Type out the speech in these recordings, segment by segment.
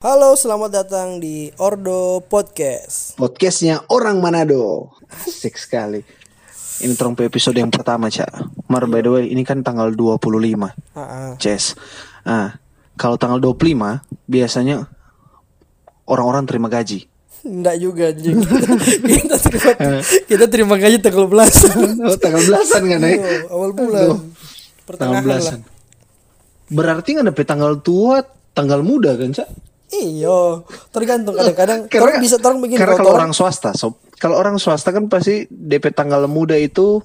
Halo, selamat datang di Ordo Podcast. Podcastnya orang Manado. Asik sekali. Ini terong episode yang pertama, Cak. Mar, by the way, ini kan tanggal 25. Ah, ah. Ces. Ah, kalau tanggal 25, biasanya orang-orang terima gaji. Enggak juga anjing. kita terima kita terima gaji tanggal belasan. Oh, tanggal belasan kan, eh? Oh, awal bulan. Tanggal Pertengahan lah. belasan. Berarti nggak dapet tanggal tua, tanggal muda kan, Cak? Iya, tergantung kadang-kadang Karena bisa orang begini Karena kalau orang swasta, sob, kalau orang swasta kan pasti DP tanggal muda itu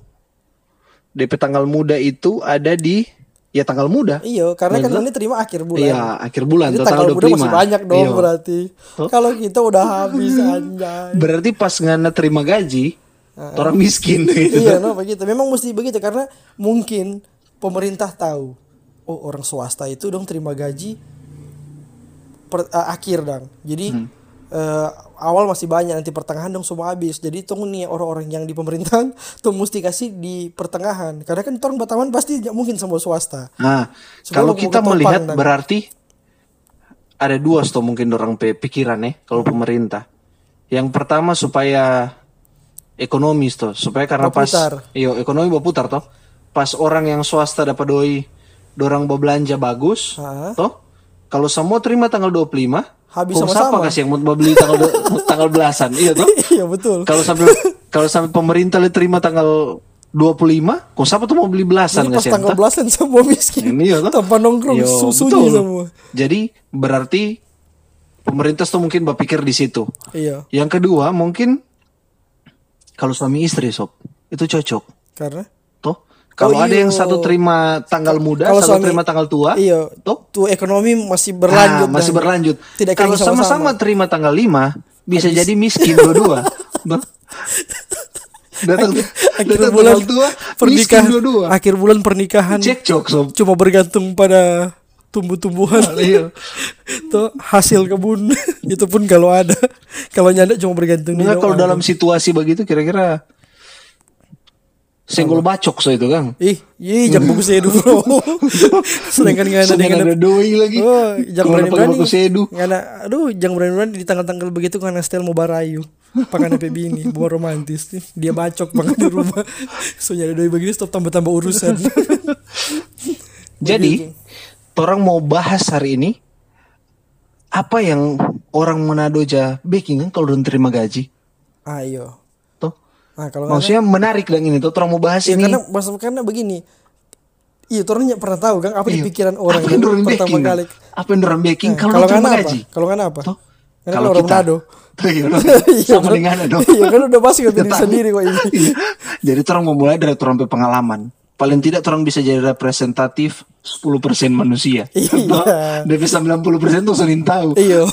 DP tanggal muda itu ada di ya tanggal muda. Iya, karena kan ini terima akhir bulan. Iya, akhir bulan Jadi tanggal tanggal muda 25. masih banyak dong Iya. berarti. Kalau kita udah habis anjay. Berarti pas ngana terima gaji, orang miskin gitu. iya, no begitu. Memang mesti begitu karena mungkin pemerintah tahu, oh orang swasta itu dong terima gaji per, eh, akhir dong. Jadi Hmm. eh, awal masih banyak nanti pertengahan dong semua habis. Jadi tunggu nih orang-orang yang di pemerintahan tuh mesti kasih di pertengahan. Karena kan orang Batawan pasti nggak mungkin semua swasta. Nah, Sebelum kalau kita melihat dan- berarti ada dua sto mungkin orang pikiran ya kalau pemerintah. Yang pertama supaya ekonomi toh, supaya karena pas iyo ekonomi berputar toh. Pas orang yang swasta dapat doi dorang berbelanja bagus, Ah. toh. Kalau semua terima tanggal 25, Habis kok sama-sama. siapa kasih yang mau beli tanggal tanggal belasan, iya toh? iya betul. Kalau sampai kalau sampai pemerintah li terima tanggal 25, kok siapa tuh mau beli belasan Jadi pas kasih tanggal belasan semua miskin. ini ya toh? Tanpa nongkrong Yo, susunya betul. semua. Jadi berarti pemerintah tuh mungkin berpikir di situ. Iya. Yang kedua mungkin kalau suami istri sob itu cocok. Karena kalau Oh, ada yang iyo. satu terima tanggal muda, Kalau satu suami- terima tanggal tua, iya, toh tuh ekonomi masih berlanjut. ah, masih dan berlanjut. Tidak kalau sama-sama. terima tanggal 5 bisa jadi miskin dua-dua. Datang akhir datang bulan tua pernikahan dua-dua. akhir bulan pernikahan Cekcok sob. cuma bergantung pada tumbuh-tumbuhan Iya. tuh hasil kebun itu pun kalau ada kalau nyanda cuma bergantung Enggak kalau dalam situasi begitu kira-kira senggol bacok so itu Kang. ih ih jangan bagus sedu bro sedangkan nggak ada dengan ada doi lagi. oh jangan berani berani baku sedu. nggak ada aduh jangan berani berani di tanggal-tanggal begitu karena style mau barayu pakai nape bini buat romantis nih dia bacok banget di rumah so nyari doi begini stop tambah-tambah urusan Jadi, orang mau bahas hari ini apa yang orang Manado aja baking kan kalau udah terima gaji. ayo. Nah kalau Maksudnya menarik dan ini tuh mau bahas Ya, ini. karena maksud karena begini. Iya, nggak pernah tahu kan apa di Iya. pikiran orang apa yang yang orang pertama baking? kali. Apa yang orang baking Nah, kalau nggak apa? Kalau nggak apa? Karena Kalau orang kita Manado. Iya, Iya, sama kan? dengan dong. Iya kan udah pasti diri sendiri kok ini. Iya. Jadi orang mau mulai dari orang pe pengalaman. Paling tidak orang bisa jadi representatif 10% manusia. Iya. Dari 90% tuh sering tahu. Iya,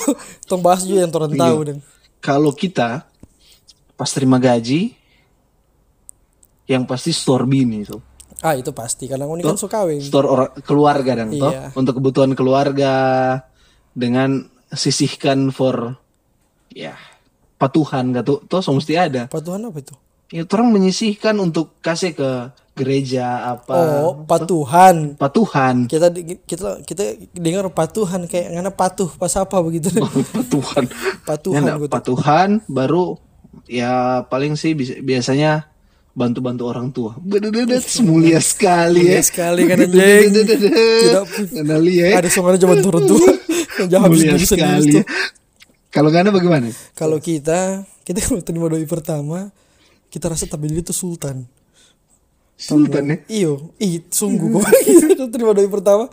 tong bahas juga yang orang tahu dan. Kalau kita pas terima gaji yang pasti store bini itu. Ah itu pasti karena ini kan suka kawin. Store orang keluarga dan toh Iya. untuk kebutuhan keluarga dengan sisihkan for ya patuhan gitu tuh so mesti ada. Patuhan apa itu? Ya orang menyisihkan untuk kasih ke gereja apa Oh, patuhan. patuhan Kita kita kita dengar patuhan kayak ngana patuh pas apa begitu. patuhan Patuhan gitu. patuhan baru ya paling sih biasanya bantu-bantu orang tua bededet mulia sekali ya Mulia sekali kan, anjing. Tidak Nggak lihat Ada soalnya cuma turun habis mulia sekali ya. kalau nggak ada bagaimana Kalau kita, kita kalau terima doi pertama, kita rasa tabel itu sultan. sultan ya Iyo, ih sungguh kok. Terima doi pertama.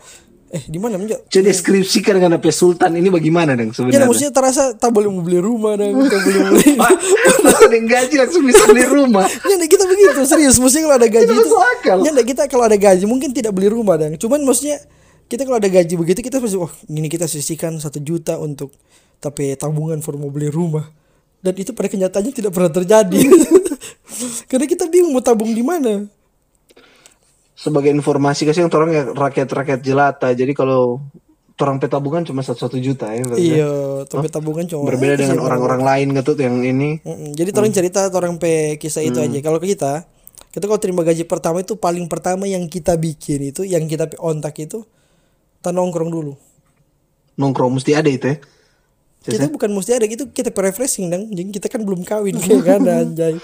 Eh, di mana menjak? coba deskripsikan dengan apa sultan ini bagaimana dong Ya, sebenarnya maksudnya terasa tak boleh mau beli rumah dan tak boleh beli. Ada gaji langsung bisa beli rumah Ya, kita begitu serius. Maksudnya kalau ada gaji itu, ya, kita kalau ada gaji mungkin tidak beli rumah dan. Cuman maksudnya kita kalau ada gaji begitu kita pasti, oh ini kita sisihkan satu juta untuk tapi tabungan for mau beli rumah. Dan itu pada kenyataannya tidak pernah terjadi. Karena kita bingung mau tabung di mana. Sebagai informasi kasih yang orang ya rakyat-rakyat jelata jadi kalau orang petabungan cuma satu satu juta ya berarti. Iya, tapi tabungan cuma berbeda dengan orang-orang lain gitu yang ini Mm-mm. Jadi orang cerita orang pe kisah itu aja. Kalau kita, kita kalau terima gaji pertama itu paling pertama yang kita bikin itu, yang kita ontak itu, kita nongkrong dulu. nongkrong mesti ada itu ya kita bukan mesti ada itu kita refreshing dong jadi kita kan belum kawin kayak kan anjay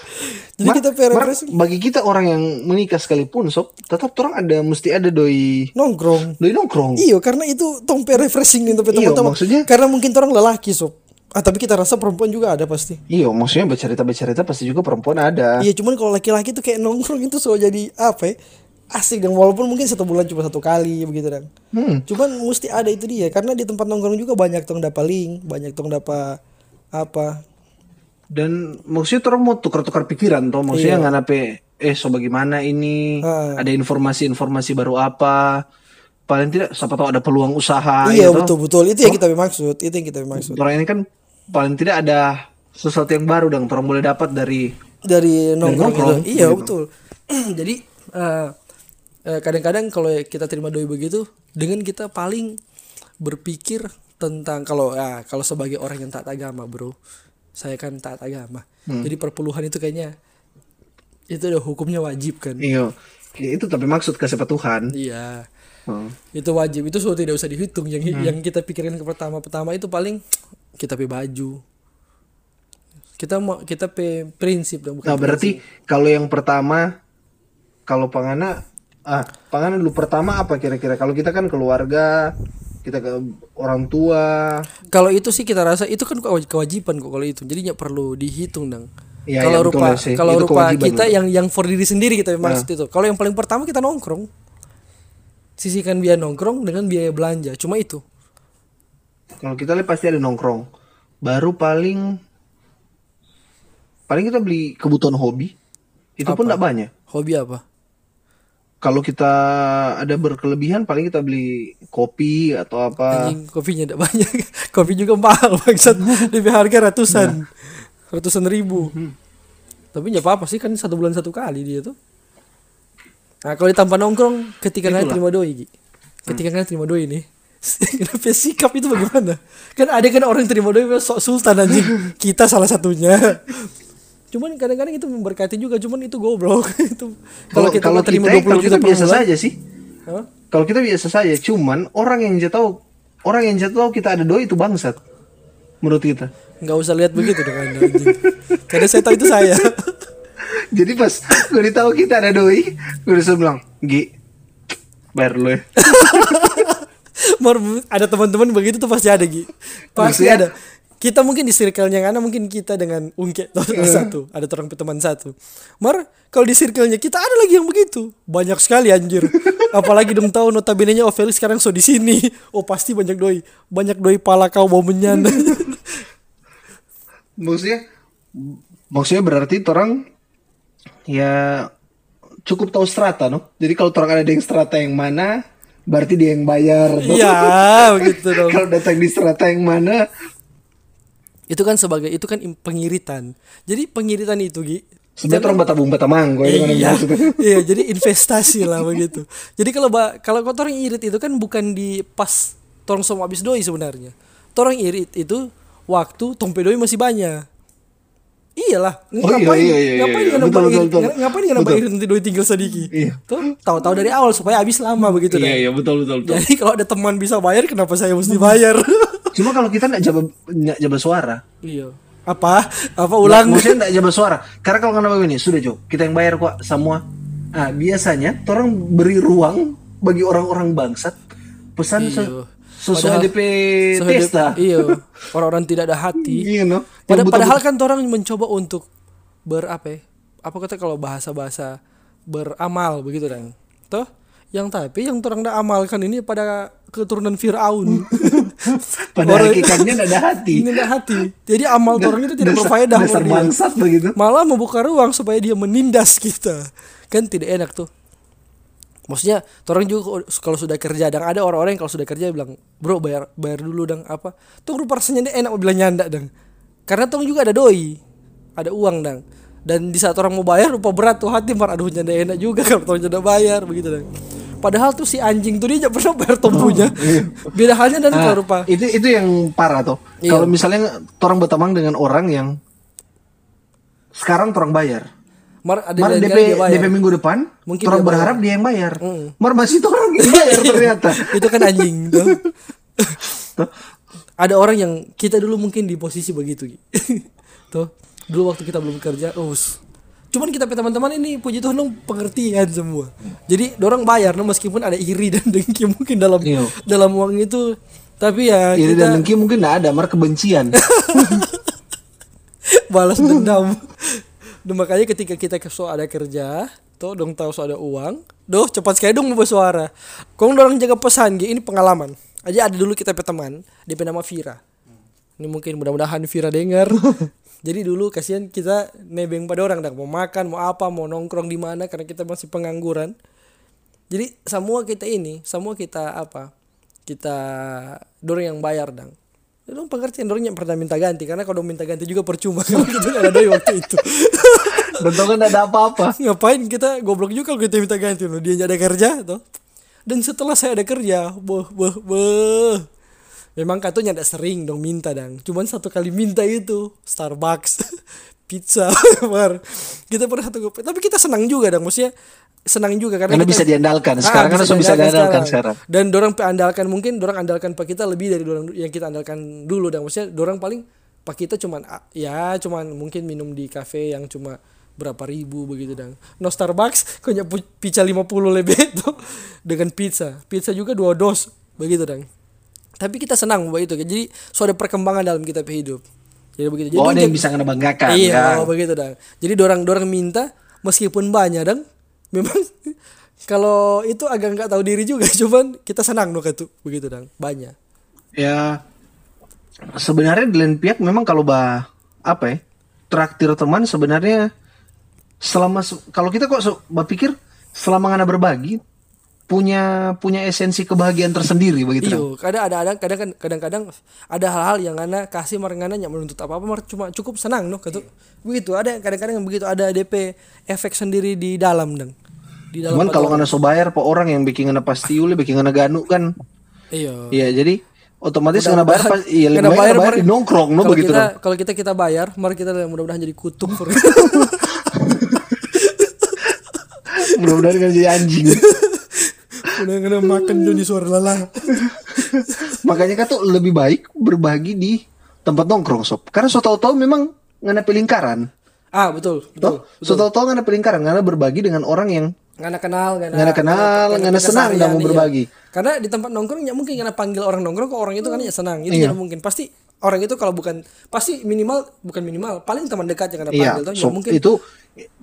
jadi kita Mar, refreshing bagi kita orang yang menikah sekalipun sob tetap orang ada mesti ada doi nongkrong doi nongkrong Iya karena itu tompe refreshing nih tompe Iya, teman-teman. maksudnya- karena mungkin orang lelaki sob. Ah tapi kita rasa perempuan juga ada pasti. iya maksudnya bercerita bercerita pasti juga perempuan ada Iya cuman kalau laki-laki tuh kayak nongkrong itu so jadi apa ya? Asik dan walaupun mungkin satu bulan cuma satu kali begitu dan. Hmm. Cuman mesti ada itu dia karena di tempat nongkrong juga banyak tong dapat link, banyak tong dapat apa. dan maksudnya orang mau tukar-tukar pikiran toh maksudnya nggak nape eh so bagaimana ini Ah. ada informasi-informasi baru apa paling tidak siapa tahu ada peluang usaha iya gitu. betul betul itu yang kita maksud, itu yang kita maksud. orang ini kan paling tidak ada sesuatu yang baru dan orang boleh dapat dari dari nongkrong, nongkrong, itu. Iya gitu. betul. Jadi eh, kadang-kadang kalau kita terima doi begitu, dengan kita paling berpikir tentang kalau ah kalau sebagai orang yang taat agama, bro, saya kan taat agama. Hmm. Jadi perpuluhan itu kayaknya itu udah hukumnya wajib kan? iya Ya, itu tapi maksud kasih Tuhan Iya. Hmm. Itu wajib. Itu sudah tidak usah dihitung. Yang Hmm. yang kita pikirin ke pertama-pertama itu paling kita pe baju. Kita mau kita pe prinsip bukan Nah berarti kalau yang pertama kalau pangana ah pangana dulu pertama apa kira-kira kalau kita kan keluarga kita ke orang tua Kalau itu sih kita rasa itu kan kewa- kewajiban kok kalau itu. Jadi nggak perlu dihitung dong. Iya, kalau rupa ya sih. kalau rupa kita betul. yang yang for diri sendiri kita maksud itu. Kalau yang paling pertama kita nongkrong. Sisihkan biaya nongkrong dengan biaya belanja. Cuma itu. kalau kita lihat pasti ada nongkrong baru paling paling kita beli kebutuhan hobi itu pun tidak banyak Hobi apa? Kalau kita ada berkelebihan paling kita beli kopi atau apa Anjing kopinya tidak banyak. Kopi juga mahal maksud lebih harga ratusan. Ratusan ribu. Tapi nggak apa-apa sih kan satu bulan satu kali dia tuh. Nah kalau ditampa nongkrong ketika kalian terima doi Gi. Ketika kalian terima doi nih. Kenapa sikap itu bagaimana? Kan ada kan orang yang terima doi sok sultan anjing. Kita salah satunya. Cuman kadang-kadang itu memberkati juga, cuman itu goblok itu. Kalau kita kalau terima 20 kalau juta biasa bulan, saja sih Hah? kalau kita biasa saja cuman orang yang jatuh tahu orang yang jatuh tahu kita ada doi itu bangsat menurut kita nggak usah lihat begitu dong anda anjing. Karena saya tahu itu saya. jadi pas gue tahu kita ada doi gue bisa bilang Gi bayar dulu ya Mar, ada teman-teman begitu tuh pasti ada Gi. Pasti Maksudnya? ada. Kita mungkin di circle-nya karena mungkin kita dengan Ungke atau satu, ada orang teman satu. Mar, kalau di circle-nya kita ada lagi yang begitu. Banyak sekali anjir. Apalagi dong tahu notabene-nya oh Felix sekarang so di sini. Oh pasti banyak doi. Banyak doi pala kau bau menyan. maksudnya maksudnya berarti orang ya cukup tahu strata no jadi kalau orang ada yang strata yang mana berarti dia yang bayar? Iya, begitu dong. kalau datang di strata yang mana Itu kan sebagai itu kan pengiritan. Jadi pengiritan itu Gi. sebenarnya orang batabung batamanggo itu kan yang iya, iya, jadi investasi lah begitu. Jadi kalau ba- kalau kotor irit itu kan bukan di pas torong sama habis doi sebenarnya. Torong irit itu waktu tompe doi masih banyak. Iyalah, iya, ngapain iya, iya, ngapain iya. nggak nambah Betul, irit, betul, betul. nga- ngapain nggak nambah irit nanti doi tinggal sedikit. Iya. Tuh, tahu-tahu dari awal supaya habis lama begitu dah. iya betul betul betul Jadi kalau ada teman bisa bayar, kenapa saya mesti bayar? cuma kalau kita nggak jabat nggak jabat suara iya. Apa? Apa ulang? maksudnya nggak jabat suara karena kalau kenapa ini sudah Jo kita yang bayar kok semua ah biasanya orang beri ruang bagi orang-orang bangsat pesan Iya. Sesuai DP testa Iya, orang-orang tidak ada hati. Iya no. Pada, Yang padahal kan orang mencoba untuk ber apa ya? Apa kata kalau bahasa-bahasa beramal begitu kan? Toh yang tapi yang orang dah amalkan ini pada keturunan Firaun. pada Orang- hakikatnya nggak ada hati. ini tidak hati. Jadi amal orang itu tidak berfaedah Dasar bangsat begitu. Malah membuka ruang supaya dia menindas kita. Kan tidak enak tuh. Maksudnya, orang juga kalau sudah kerja dan ada orang-orang yang kalau sudah kerja bilang, "Bro, bayar bayar dulu dong apa?" Tuh rupa rasanya dia enak mau bilang nyanda dong. Karena tuh juga ada doi. Ada uang dong. Dan di saat orang mau bayar rupa berat tuh hati mar aduh nyanda enak juga kalau orang nyanda bayar begitu dong. Padahal tuh si anjing tuh dia pernah bayar tompunya. Beda halnya dan Nah, rupa itu itu yang parah tuh. Iya. Kalau misalnya orang berteman dengan orang yang sekarang orang bayar. Mar ada Mar DP. DP minggu depan, Mungkin orang berharap dia yang bayar. Mm. Mar masih orang yang bayar ternyata. itu kan anjing. Tuh. ada orang yang kita dulu mungkin di posisi begitu Gi. tuh dulu waktu kita belum kerja oh cuman kita teman-teman ini puji Tuhan dong pengertian semua jadi dorang bayar no, meskipun ada iri dan dengki mungkin dalam Iya. dalam uang itu tapi ya Iri kita dan dengki mungkin nggak ada, mar kebencian. balas dendam Dan makanya ketika kita ke so ada kerja tuh dong tahu so ada uang doh cepat sekali dong bersuara kong dorang jaga pesan Gi. ini pengalaman. Aja ada dulu kita teman dia nama Vira ini mungkin mudah-mudahan Vira dengar. Jadi dulu kasihan kita nebeng pada orang dah mau makan mau apa mau nongkrong di mana karena kita masih pengangguran. Jadi semua kita ini semua kita apa kita dorong yang bayar dang Dong pengertian dorong yang pernah minta ganti? Karena kalau minta ganti juga percuma. Kalau kita nggak ada waktu itu. Kan nggak ada apa-apa. ngapain kita goblok juga kalau kita minta ganti? Loh dia nggak ada kerja tuh dan setelah saya ada kerja boh boh boh memang katanya ada sering dong minta dong cuman satu kali minta itu Starbucks pizza kita pernah satu tapi kita senang juga dong maksudnya senang juga karena, Karena kita- bisa diandalkan. Sekarang kan langsung bisa diandalkan sekarang. dan dorang andalkan mungkin dorang andalkan pak kita lebih dari dorang yang kita andalkan dulu. Dan maksudnya dorang paling pak kita cuman ah, ya cuman mungkin minum di kafe yang cuma berapa ribu begitu dan no Starbucks kau nyapu pizza 50 lebih itu? Dengan pizza. Pizza juga dua dos begitu dan tapi kita senang begitu jadi so ada perkembangan dalam kita hidup. Jadi begitu. Jadi Oh, ada dorang yang bisa ngena banggakan. iya kan? begitu dong jadi dorang dorang minta meskipun banyak dong memang kalau itu agak nggak tahu diri juga cuman kita senang dong itu begitu dong banyak. Ya sebenarnya di lain pihak memang kalau bah apa ya traktir teman sebenarnya selama se- kalau kita kok so, bah pikir selama ngana berbagi punya punya esensi kebahagiaan tersendiri begitu. iyo kadang ada ada kadang kan- kadang-kadang ada hal-hal yang ngana kasih mar ngana yang menuntut apa apa mar cuma cukup senang no gitu. Begitu ada kadang-kadang begitu ada DP efek sendiri di dalam dong di dalam Cuman kalau ngana so bayar po orang yang bikin ngana pasti uli bikin ngana ganu kan. Iyo. Iya jadi otomatis ngana bayar pas iya lebih bayar mar- di nongkrong no begitu kita, kalau kita kita bayar mari kita mudah-mudahan jadi kutuk Mudah-mudahan jadi anjing. udah kena makan Doni suara lala Makanya kan tuh lebih baik berbagi di tempat nongkrong sob. Karena so tau-tau memang ngana pelingkaran. ah betul betul Toh, so tau-tau ngana pelingkaran ngana berbagi dengan orang yang ngana kenal ngana Ngana kenal, ngana senang keseharian, dah mau iya. berbagi. karena di tempat nongkrong ya mungkin ngana panggil orang nongkrong kok orang itu kan ya senang itu Iya. mungkin pasti orang itu kalau bukan pasti minimal bukan minimal paling teman dekat yang ngana iya, panggil tuh ya so, mungkin itu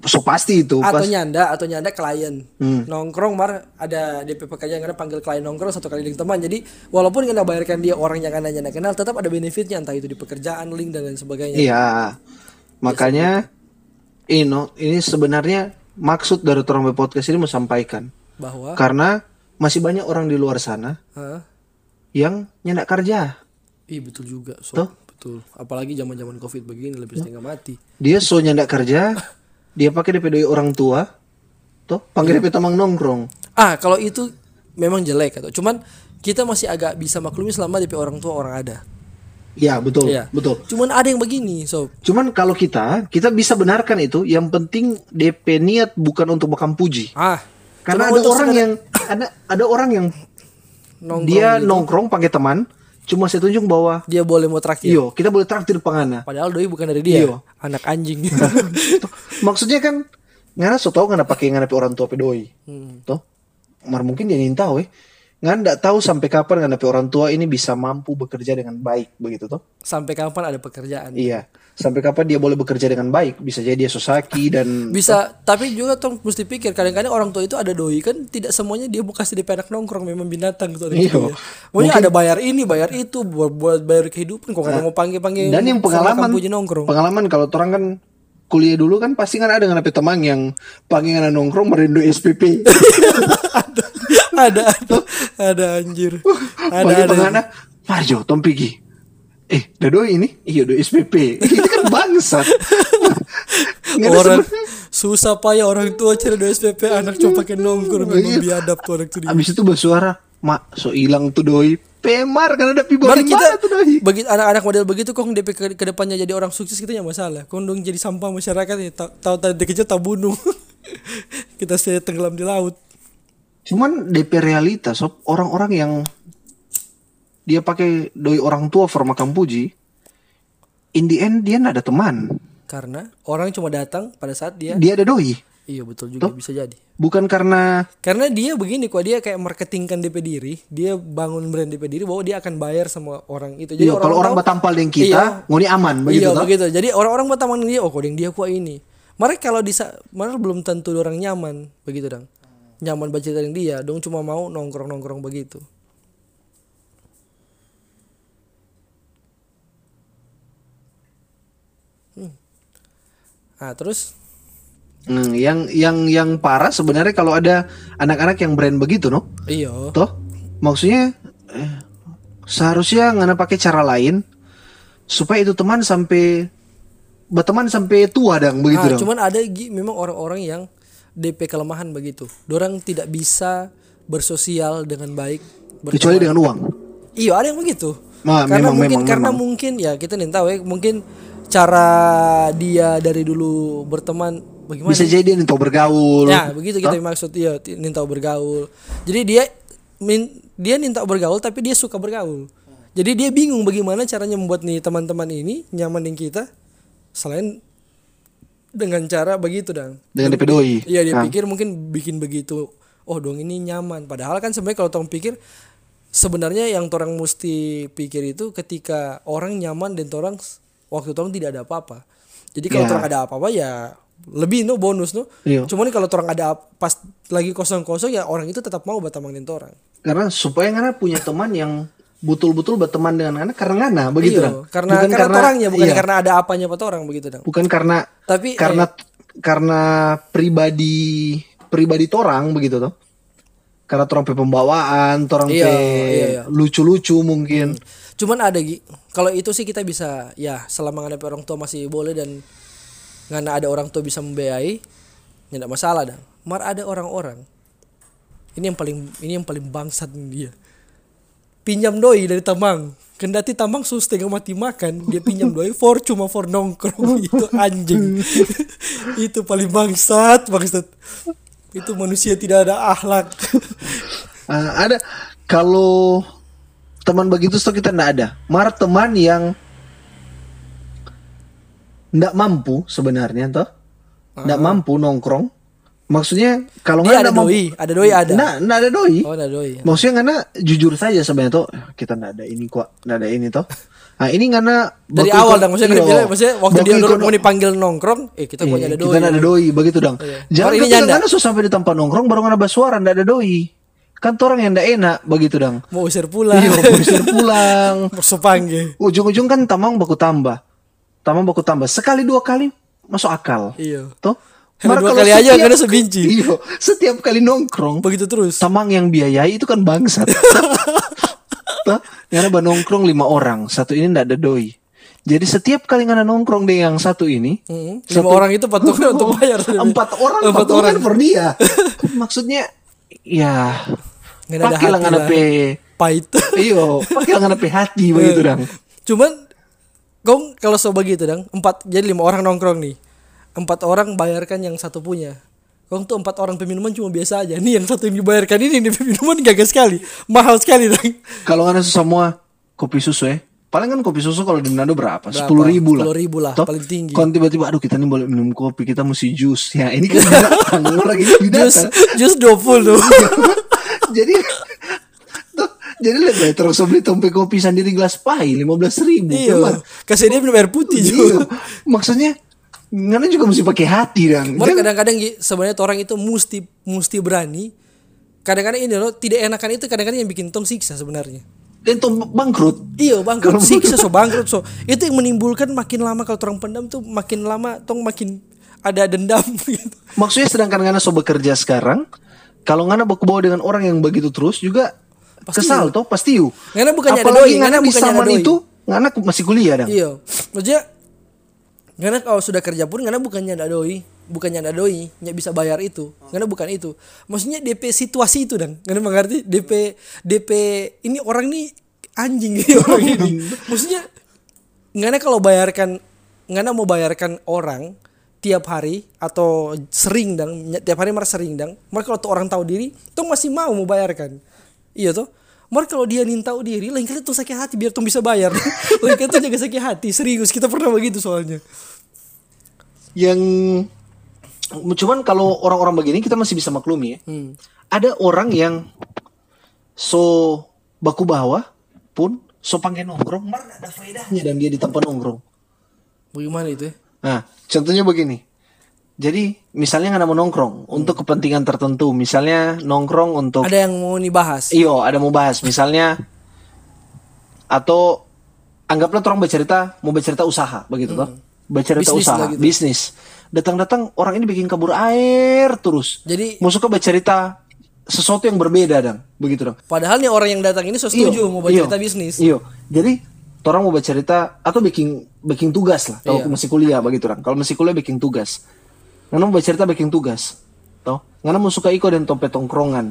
so pasti itu atau pas nyanda atau nyanda klien Hmm. nongkrong mar ada DP pekerjaan ngana panggil klien nongkrong satu kali dengan teman jadi walaupun ngana bayarkan dia orang yang ngana nyanda kenal tetap ada benefitnya entah itu di pekerjaan link dan lain sebagainya Iya. Makanya Ino, ini sebenarnya maksud dari Torong Podcast ini mau sampaikan bahwa karena masih banyak orang di luar sana Hah? yang nyendak kerja. Ih betul juga so. Betul. Apalagi zaman-zaman Covid begini lebih setengah mati. Dia so nyendak kerja, dia pakai DP doi orang tua, tuh panggil DP tamang nongkrong. Ah, kalau itu memang jelek atau cuman kita masih agak bisa maklumi selama DP orang tua orang ada. Iya betul, Iya. betul. Cuman ada yang begini, sob. Cuman kalau kita, kita bisa benarkan itu. Yang penting DP niat bukan untuk bakam puji. Ah, Karena ada orang yang ada ada orang yang nongkrong dia gitu, nongkrong pakai teman, cuma saya tunjuk bahwa dia boleh mau traktir. iyo kita boleh traktir pangana. Padahal doi bukan dari dia. Iya. Anak anjing. Maksudnya kan ngana so tau ngana pakai ngana orang tua pedoi. Hmm. Toh, mar mungkin dia ingin tahu eh. Ngana ndak tahu sampai kapan ngana pe orang tua ini bisa mampu bekerja dengan baik begitu toh. Sampai kapan ada pekerjaan? Iya. Sampai kapan dia boleh bekerja dengan baik? Bisa jadi dia sosaki dan Bisa, tapi juga tong mesti pikir kadang-kadang orang tua itu ada doi kan tidak semuanya dia bukan di anak nongkrong memang binatang gitu Iya. gitu ya. Pokoknya ada bayar ini, bayar itu buat buat bayar kehidupan kok kadang mau panggil-panggil dan yang pengalaman nongkrong. pengalaman kalau orang kan kuliah dulu kan pasti kan ada pe teman yang panggil ngana nongkrong merindu SPP. ada ada ada anjir ada Panggil ada pengana, Marjo, Tom Pigi. Eh, dado ini? Iya, do SPP. Itu kan bangsat. Ngana orang susah payah orang tua cari do SPP anak coba pakai nongkrong Iya. memang biadab tuh anak tuh. Abis itu bersuara, mak, so hilang tuh doi. Pemar kan ada pibo Mari kita mana tuh doi. begitu anak-anak model begitu kok DP ke, ke depannya jadi orang sukses kita ya masalah. Kok dong jadi sampah masyarakat ya tahu tahu tadi kecil tak bunuh. kita saya tenggelam di laut. Cuman DP realita sob orang-orang yang dia pakai doi orang tua for makam puji in the end dia nggak ada teman Karena orang cuma datang pada saat dia dia ada doi Iya betul juga bisa jadi. bukan karena Karena dia begini kok dia kayak marketingkan DP diri, dia bangun brand DP diri bahwa dia akan bayar sama orang itu. Jadi iya, kalau orang batampal dengan kita Iya. ngoni aman begitu iya toh? begitu. Jadi orang-orang bertaman dia, oh kok dia kuat ini. Mereka kalau bisa, malah belum tentu orang nyaman begitu dong. Nyaman baca dengan dia, dong cuma mau nongkrong-nongkrong begitu. Hmm. Nah terus Hmm, yang yang yang parah sebenarnya kalau ada anak-anak yang brand begitu no iya toh maksudnya eh, seharusnya ngana pakai cara lain supaya itu teman sampai berteman sampai tua dong begitu Ah, dong cuman ada memang orang-orang yang DP kelemahan begitu. Dorang tidak bisa bersosial dengan baik. berteman. kecuali dengan uang Iya, ada yang begitu. Nah, karena memang- mungkin memang- karena memang. mungkin ya kita nih tahu ya, mungkin cara dia dari dulu berteman bagaimana? bisa jadi dia tahu bergaul Ya, begitu kita maksud iya, ti- nih tahu bergaul. Jadi dia min, dia tahu bergaul tapi dia suka bergaul. Jadi dia bingung bagaimana caranya membuat nih teman-teman ini nyaman dengan kita selain dengan cara begitu dan dengan DP doi Iya dia Nah, pikir mungkin bikin begitu. Oh dong ini nyaman. Padahal kan sebenarnya kalau tong pikir sebenarnya yang orang mesti pikir itu ketika orang nyaman dan orang waktu orang tidak ada apa-apa. Jadi kalau Ya. orang ada apa-apa ya lebih no bonus no. Iya. Cuman kalau orang ada pas lagi kosong-kosong ya orang itu tetap mau berteman dengan orang. karena supaya ngana punya teman yang betul-betul berteman dengan ngana karena ngana begitu Iya, dong karena karena, orangnya bukan iya, karena ada apanya pada orang begitu dong. bukan karena Tapi karena karena pribadi pribadi torang begitu toh karena torang pe pembawaan torang Iya, pe iya, iya. lucu-lucu mungkin Cuman ada Gi, kalau itu sih kita bisa ya selama ada orang tua masih boleh dan nggak ada orang tua bisa membiayai, ya nggak masalah dah. Mar ada orang-orang ini yang paling ini yang paling bangsat dia. Pinjam doi dari Tamang. Kendati Tamang sus tengah mati makan, dia pinjam doi for cuma for nongkrong itu anjing. itu paling bangsat, bangsat. Itu manusia tidak ada akhlak. Ah, ada kalau teman begitu tuh kita ndak ada mar teman yang ndak mampu sebenarnya toh ndak mampu nongkrong maksudnya kalau Dia nggak ada ndak doi, ada doi ada. ndak ndak ada doi Oh, ada doi. Maksudnya karena jujur saja sebenarnya tuh kita nggak ada ini kok, nggak ada ini toh. Nah ini karena dari awal dong maksudnya, iya, bilang, maksudnya waktu dia ikon- mau dipanggil nongkrong eh kita Iya, punya ada doi kita nggak ada doi begitu dong. Iya. Jangan ini karena susah sampai di tempat nongkrong baru nggak ada suara nggak ada doi. Kan orang yang nggak enak begitu dong. mau usir pulang Iya, bisa pulang. Sepangge. Ujung-ujung kan tamang baku tambah, tamang baku tambah sekali dua kali masuk akal. Iya. Toh. Karena dua kali aja karena sebinci. Iya, setiap kali nongkrong Begitu terus. Tamang yang biayai itu kan bangsat. Karena bah nongkrong lima orang, satu ini ndak ada doi. Jadi setiap kali ngana nongkrong dengan yang satu ini, Mm, Lima orang itu patungnya untuk bayar. empat orang, Empat orang. per dia. Maksudnya, ya, pakai lah ngana pe, Pahit. iyo, pakai lah ngana pe hati begitu dong. Cuman kong kalau so begitu dong, empat jadi lima orang nongkrong nih. Empat orang bayarkan yang satu punya. Kong tuh empat orang peminuman cuma biasa aja. Nih yang satu yang dibayarkan ini nih peminuman gagal sekali. Mahal sekali dong. Kalau ngana semua kopi susu ya, paling kan kopi susu kalau di Manado berapa? Sepuluh ribu lah. 10.000 lah, Toh, paling tinggi. Kalau tiba-tiba, aduh kita nih boleh minum kopi, kita mesti jus. Ya ini kan binatang, orang ini Jus binatang. jus 20 tuh. jadi tuh, jadi lebih terus beli tompe kopi sendiri gelas pai lima belas ribu Iya. Kasih dia minum air putih Iya. juga. maksudnya ngana juga mesti pakai hati dan Makanya kadang-kadang sebenarnya orang itu mesti mesti berani. Kadang-kadang ini loh tidak enakan itu kadang-kadang yang bikin tong siksa sebenarnya. dan tuh bangkrut Iya bangkrut Kalau siksa so bangkrut so itu yang menimbulkan makin lama kalau orang pendam tuh makin lama tong makin ada dendam gitu. maksudnya sedangkan ngana so bekerja sekarang kalau ngana bawa dengan orang yang begitu terus juga kesal toh pasti yuk Ngana bukannya ada apalagi doi, ngana ngana di bukannya ada doi. itu ngana masih kuliah dan Iya. Maksudnya karena kalau sudah kerja pun karena bukannya ada doi, bukannya ada doi, nggak bisa bayar itu. Karena bukan itu. Maksudnya DP situasi itu dan karena mengerti DP DP ini orang nih anjing ini orang ini. Maksudnya karena kalau bayarkan karena mau bayarkan orang tiap hari atau sering dang tiap hari marah sering dang mereka kalau tuh orang tahu diri tuh masih mau mau bayarkan iya tuh Mar kalau dia nintau diri lain kali tuh sakit hati biar tuh bisa bayar. lain kali tuh jaga sakit hati serius kita pernah begitu soalnya. yang cuman kalau orang-orang begini kita masih bisa maklumi ya. Hmm. Ada orang yang so baku bawah pun so panggil nongkrong, mar ada faedahnya dan dia di tempat nongkrong. Bagaimana itu ya? Nah, contohnya begini. Jadi, misalnya nggak mau nongkrong untuk kepentingan tertentu, misalnya nongkrong untuk Ada yang mau dibahas. iyo ada mau bahas, misalnya atau anggaplah orang bercerita mau bercerita usaha begitu toh. Bercerita Bisnis usaha, gitu. bisnis. Datang-datang orang ini bikin kabur air terus. Jadi Mau suka bercerita sesuatu yang berbeda dan begitu dong. padahal nih orang yang datang ini so setuju mau bercerita bisnis. Iya. Jadi orang mau bercerita atau bikin bikin tugas lah. Kalau Iya. masih kuliah begitu orang. Kalau masih kuliah bikin tugas. Ngana mau bercerita bikin tugas. Toh, ngana mau suka iko dan tompet tongkrongan.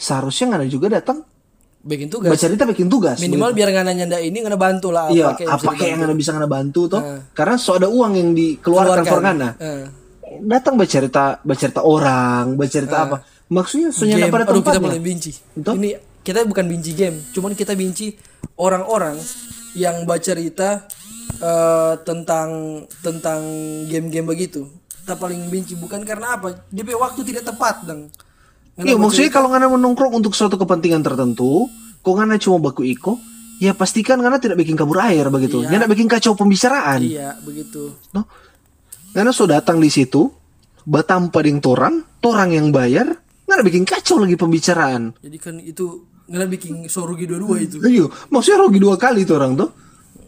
Seharusnya ngana juga datang Bikin tugas. bercerita bikin tugas. Minimal biar nggak nanya ini nggak bantu lah Iya, kayak apa kayak yang ngana bisa ngana bantu toh? Nah. Karena so ada uang yang dikeluarkan Keluarkan. for ngana. Eh. Datang bercerita bercerita orang, bercerita apa? Maksudnya soalnya pada Aduh kita paling benci. Betul? Ini kita bukan benci game, cuman kita benci orang-orang yang baca cerita eh, tentang tentang game-game begitu. Kita paling benci bukan karena apa? DP waktu tidak tepat, dong. Iya, maksudnya kalau ngana menongkrong untuk suatu kepentingan tertentu, kok ngana cuma baku iko, ya pastikan ngana tidak bikin kabur air begitu. Iya. Ngana bikin kacau pembicaraan. Iya, begitu. No? Ngana so datang di situ, batam pading torang, torang yang bayar, ngana bikin kacau lagi pembicaraan. Jadi kan itu nggak bikin so rugi dua-dua itu. Iya, maksudnya rugi dua kali torang tuh.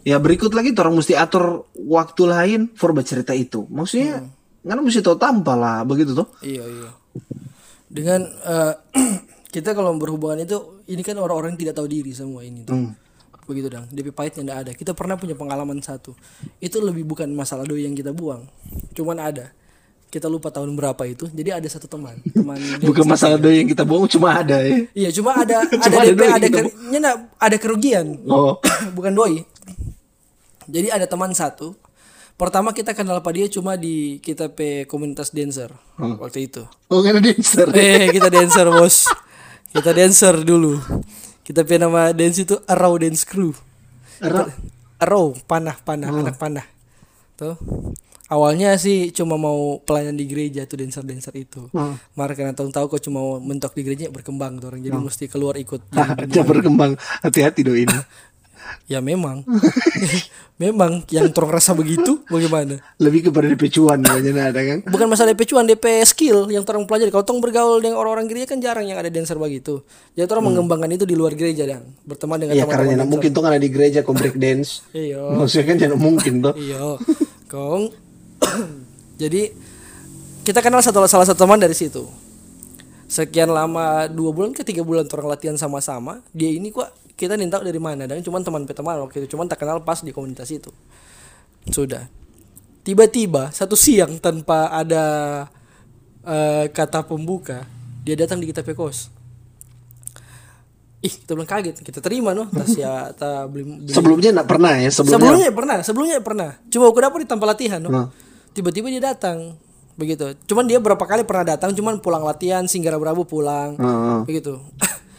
Ya berikut lagi torang mesti atur waktu lain for bercerita itu. Maksudnya ngana mesti tahu tanpa lah begitu tuh. Iya iya. Dengan eh, kita kalau berhubungan itu ini kan orang-orang tidak tahu diri semua ini tuh. Hmm. Begitu dong. DP pahitnya enggak ada. Kita pernah punya pengalaman satu. Itu lebih bukan masalah doi yang kita buang. Cuman ada. Kita lupa tahun berapa itu. Jadi ada satu teman, teman Bukan masalah doi yang kita bohong cuma ada ya. Iya, cuma ada ada Cuma ada DP, ada ker- nyena, ada kerugian. Oh. bukan doi. Jadi ada teman satu. Pertama kita kenal apa dia cuma di kita pe komunitas dancer waktu itu. Oh, ngana dancer. Eh kita dancer bos. Kita dancer dulu. Kita punya nama dance itu Arrow Dance Crew. Arrow? Arrow, panah, panah, anak panah. Tuh. Awalnya sih cuma mau pelayan di gereja tuh dancer-dancer itu. Hmm. Mara karena tahu-tahu kok cuma mau mentok di gereja berkembang tuh orang. Jadi mesti keluar ikut. Jangan berkembang. Hati-hati doi ini. ya memang. memang yang terong rasa begitu bagaimana? Lebih kepada DP cuan ada kan. bukan masalah DP cuan DP skill yang orang pelajari kalau tong bergaul dengan orang-orang gereja kan jarang yang ada dancer begitu jadi orang mengembangkan itu di luar gereja dan berteman dengan Ya teman-teman karena mungkin kan ada di gereja kok break dance. iya Maksudnya kan jangan mungkin tuh. iya kong jadi kita kenal satu salah satu teman dari situ sekian lama dua bulan ke tiga bulan orang latihan sama-sama dia ini kok kita minta dari mana? Dan cuman teman teman waktu itu cuman tak kenal pas di komunitas itu. Sudah. Tiba-tiba satu siang tanpa ada eh, kata pembuka dia datang di kita pe kos. Ih kita bilang kaget. Kita terima no tas ya ta beli, beli Sebelumnya enggak pernah ya, sebelumnya. sebelumnya pernah sebelumnya pernah. Cuma aku dapur di tanpa latihan no? Nah. tiba-tiba dia datang begitu. Cuman dia berapa kali pernah datang cuman pulang latihan singgah berabu pulang Heeh. begitu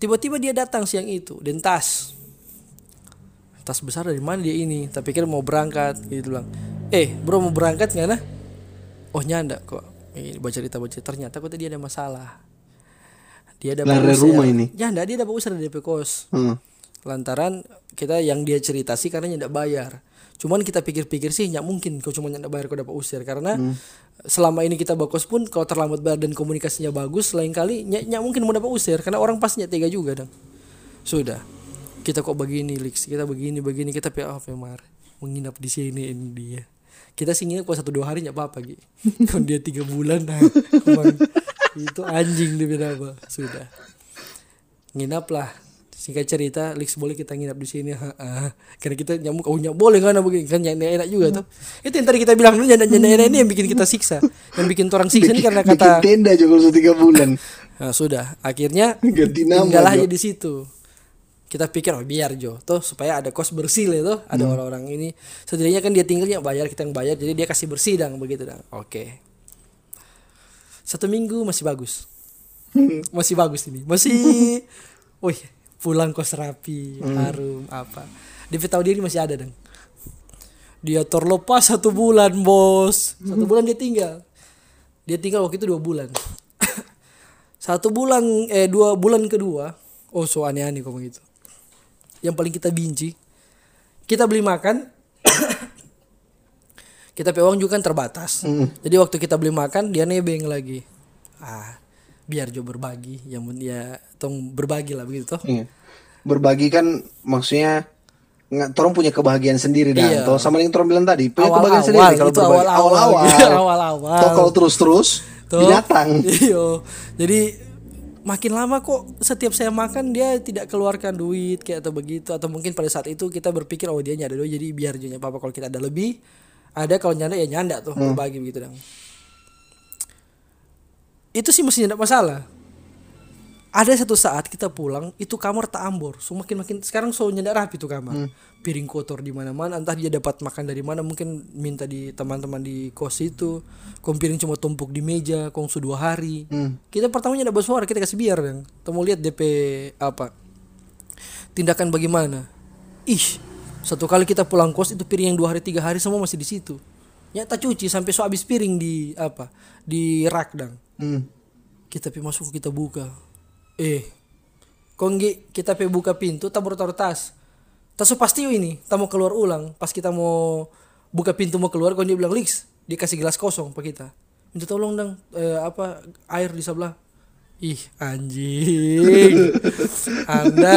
tiba-tiba dia datang siang itu dan tas. Tas besar dari mana dia ini? Tak pikir mau berangkat gitu bilang. Eh bro mau berangkat nggak nah? Oh nyanda kok. Ini baca cerita baca ternyata kok dia ada masalah. Dia ada Lari rumah ini. ya enggak dia dapat usir dari DP kos. Heeh. Lantaran kita yang dia cerita sih karena nggak bayar. Cuman kita pikir-pikir sih nggak mungkin kau cuma nggak bayar kau dapat usir. Karena selama ini kita bakos pun kalau terlambat bayar dan komunikasinya bagus lain kali nggak nggak mungkin mau dapat usir. Karena orang pasti nggak tega juga dong sudah. Kita kok begini Lix? Kita begini begini. Kita pe apa mar menginap di sini ini dia. Kita sih nginep kok satu dua hari nggak apa-apa gitu kalau dia tiga bulan nah itu anjing dia bilang apa? Sudah. Nginap lah singkat cerita Lix boleh kita nginap di sini. Ha, ha. karena kita nyamuk oh nyamuk boleh kan begini kan nyak enak juga tuh. Itu yang tadi kita bilang dulu nyanda nyanda enak ini yang bikin kita siksa. Yang bikin orang siksa ini karena Bikin kata tenda aja kalau tiga bulan. nah, sudah. Akhirnya Ganti nama. tinggal Jo. aja di situ. Kita pikir oh biar Jo. Tuh supaya ada kos bersih lah tuh. Ada Hmm. orang-orang ini. Setidaknya kan dia tinggalnya bayar kita yang bayar. Jadi dia kasih bersih dong begitu dong oke. Satu minggu masih bagus. Hmm. masih bagus ini. Masih wih pulang kos rapi harum apa. DP tahu diri masih ada dong dia terlepas satu bulan bos. Satu bulan dia tinggal. Dia tinggal waktu itu dua bulan. Satu bulan eh dua bulan kedua. Oh so aneh-aneh kok begitu yang paling kita benci kita beli makan kita pe uang juga kan terbatas. Jadi waktu kita beli makan dia nebeng lagi. Ah biar jo berbagi yang ya tong berbagi lah begitu toh Iya. Berbagi kan maksudnya nggak torong punya kebahagiaan sendiri dah. Iya. Toh sama yang torong bilang tadi, punya Awal-awal, kebahagiaan sendiri kalau itu berbagi. awal-awal. Awal-awal. Iya, awal-awal. Toh kalau terus-terus Tuh. binatang. Iyo. Jadi makin lama kok setiap saya makan dia tidak keluarkan duit kayak atau begitu atau mungkin pada saat itu kita berpikir oh dia nyada duit jadi biar juga apa kalau kita ada lebih ada kalau nyanda ya nyanda tuh berbagi begitu dong. Itu sih mesti tidak masalah. Ada satu saat kita pulang itu kamar tak ambor, so makin makin sekarang so nyanda rapi tuh kamar. Piring kotor di mana-mana, entah dia dapat makan dari mana, mungkin minta di teman-teman di kos itu. Kong piring cuma tumpuk di meja, kong sudah dua hari. Kita pertama nyanda bersuara, kita kasih biar dong. Kita mau lihat DP apa tindakan bagaimana. Ih, satu kali kita pulang kos itu piring yang dua hari tiga hari semua masih di situ. Nyata cuci sampai so habis piring di apa di rak dang Hmm. kita pi masuk kita buka. Eh konggi kita pi buka pintu tak baru taruh tas. Tas so pasti ini tak mau keluar ulang. Pas kita mau buka pintu mau keluar kong dia bilang Lix dia kasih gelas kosong pak kita. Minta tolong dong eh, apa air di sebelah ih anjing anda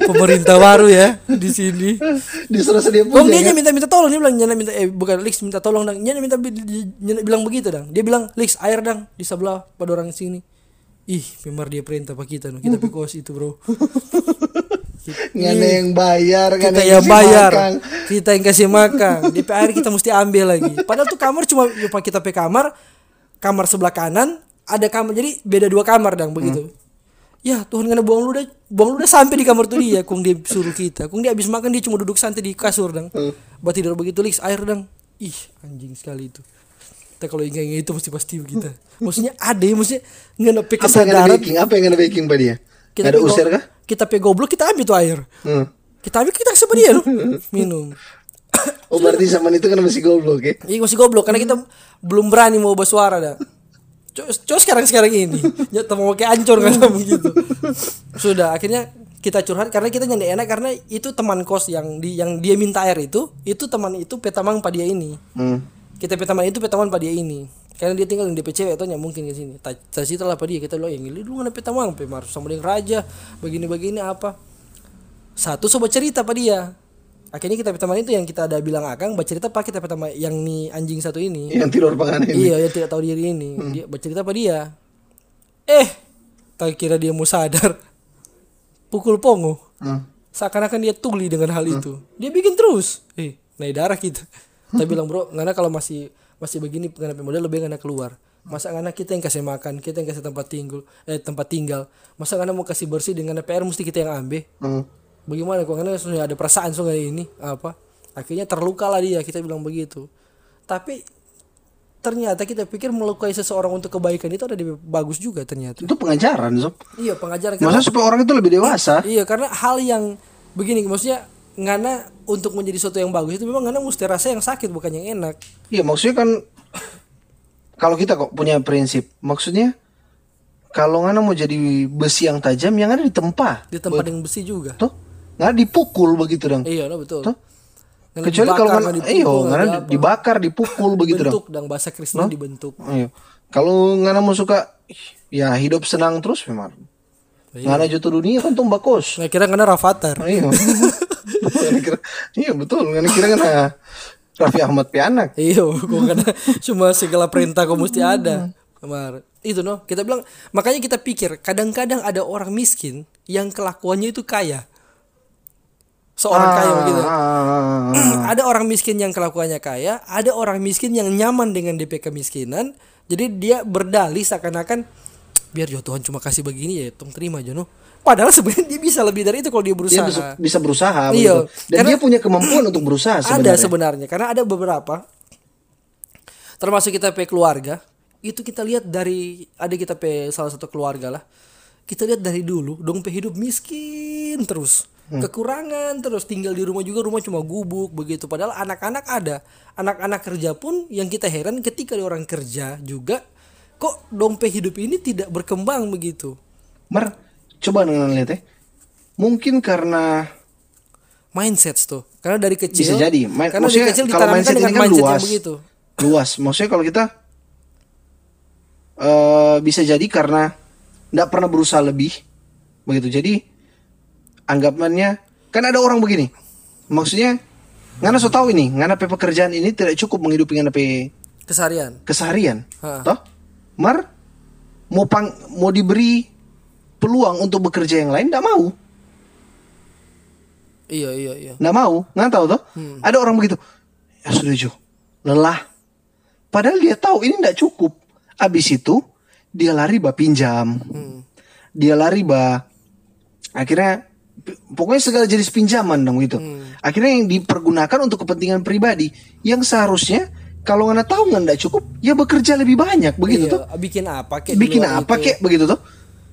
pemerintah baru ya di sini Disuruh sedia Kok punya. dia kan? minta minta tolong dia bilang nyana minta eh bukan Lix minta tolong dang. Nyana minta di- nyana bilang begitu dang. Dia bilang Lix air dang di sebelah pada orang sini. Ih, memang dia perintah pak kita no. Kita pi kos itu, Bro. Ada yang bayar, kita yang bayar. makan. Kita yang kasih makan. DP air kita mesti ambil lagi. Padahal tuh kamar cuma lupa kita pe kamar. Kamar sebelah kanan ada kamar. Jadi beda dua kamar dang begitu. Ya Tuhan karena buang ludah buang ludah sampai di kamar tuh dia kung dia suruh kita kung dia habis makan dia cuma duduk santai di kasur dang buat tidur begitu lix air dang ih anjing sekali itu kita kalau ingat itu mesti pasti kita maksudnya ada ya maksudnya nggak ada Apa yang ada kesadaran baking? Apa yang ada baking pak dia? kita ada usir kah? kita pe goblok kita ambil tuh air Hmm. kita ambil kita sama dia loh minum Oh berarti zaman itu kan masih goblok ya? Iya masih goblok karena kita belum berani mau bersuara dah. Cus sekarang sekarang ini, nyata mau kayak ancur kan begitu. Sudah akhirnya kita curhat karena kita nyanda enak karena itu teman kos yang di yang dia minta air itu itu teman itu petamang pak dia ini. Hmm. Kita petamang itu petamang pak dia ini. Karena dia tinggal di DP cewek atau mungkin ke sini. Tadi lah pak dia kita lo yang ini lu mana petamang pe maruf sama dengan raja begini-begini apa. Satu sobat cerita pak dia. Akhirnya kita pertama itu yang kita ada bilang akang bercerita pak kita pertama yang nih anjing satu ini. Yang tidur pangan ini. Iya, yang tidak tahu diri ini. Dia bercerita apa dia? Eh, tak kira dia mau sadar. Pukul pongo. Hmm. Seakan-akan dia tuli dengan hal itu. Dia bikin terus. Eh, naik darah kita. Kita bilang, "Bro, ngana kalau masih masih begini ngana model lebih ngana keluar." Masa ngana kita yang kasih makan, kita yang kasih tempat tinggal, eh tempat tinggal. Masa ngana mau kasih bersih dengan PR mesti kita yang ambil. Hmm. Bagaimana kok karena sudah ada perasaan so ini apa? Akhirnya terluka lah dia, kita bilang begitu. Tapi ternyata kita pikir melukai seseorang untuk kebaikan itu ada di bagus juga ternyata. Itu pengajaran sob. Iya pengajaran karena Masa supaya orang itu lebih dewasa? iya karena hal yang begini maksudnya ngana untuk menjadi sesuatu yang bagus itu memang ngana mesti rasa yang sakit bukan yang enak. Iya maksudnya kan kalau kita kok punya prinsip, maksudnya kalau ngana mau jadi besi yang tajam, yang ada di tempat, Di tempat yang besi juga. tuh nggak dipukul begitu dong. Iya, no, betul. Tuh. Ngana Kecuali dibakar, kalau dipukul, iyo, apa. dibakar, dipukul begitu dong. bentuk dan bahasa Kristen dibentuk. Iya. Kalau ngana mau suka, ya hidup senang terus memang. Ngana jatuh dunia kan tuh bakos. Nah, kira ngana Rafathar. Iya. Kira, iya betul. Ngana kira ngana Raffi Ahmad pianak. Iya, kok karena cuma segala perintah kok mesti ada. Kemar. Itu no, kita bilang makanya kita pikir kadang-kadang ada orang miskin yang kelakuannya itu kaya. Seorang kaya begitu. Ah, ada orang miskin yang kelakuannya kaya, ada orang miskin yang nyaman dengan DP kemiskinan. Jadi dia berdalih seakan-akan biar ya Tuhan cuma kasih begini ya, tong terima aja no. Padahal sebenarnya dia bisa lebih dari itu kalau dia dia berusaha. bisa, bisa berusaha Iya, begitu. Dan karena- dia punya kemampuan untuk berusaha ada sebenarnya. sebenarnya karena ada beberapa termasuk kita pe keluarga itu kita lihat dari ada kita pe salah satu keluarga lah kita lihat dari dulu dong hidup miskin terus kekurangan terus tinggal di rumah juga rumah cuma gubuk begitu padahal anak-anak ada anak-anak kerja pun yang kita heran ketika ada orang kerja juga kok dompet hidup ini tidak berkembang begitu Mar, coba lihat ya. Mungkin karena mindset tuh karena dari kecil bisa jadi. Ma- karena dari kecil kalau mindset dengan ini kan mindset luas. yang begitu Luas. Maksudnya kalau kita eh bisa jadi karena tidak pernah berusaha lebih, begitu. Jadi anggapannya kan ada orang begini. Maksudnya ngana so tahu ini, ngana pe pekerjaan ini tidak cukup menghidupi ngana pe keseharian keseharian. Ha. Toh? Mar mau pang mau diberi peluang untuk bekerja yang lain tidak mau. iya iya iya Nggak mau, nggak tahu toh? Ada orang begitu. Ya sudah Jo, lelah. Padahal dia tahu ini nggak cukup. Abis itu dia lari bah pinjam. Dia lari bah akhirnya pokoknya segala jenis pinjaman dong gitu. Akhirnya yang dipergunakan untuk kepentingan pribadi yang seharusnya kalau nggak tahu nggak cukup ya bekerja lebih banyak begitu Iya, tuh. bikin apa kek Bikin apa itu? kek begitu tuh.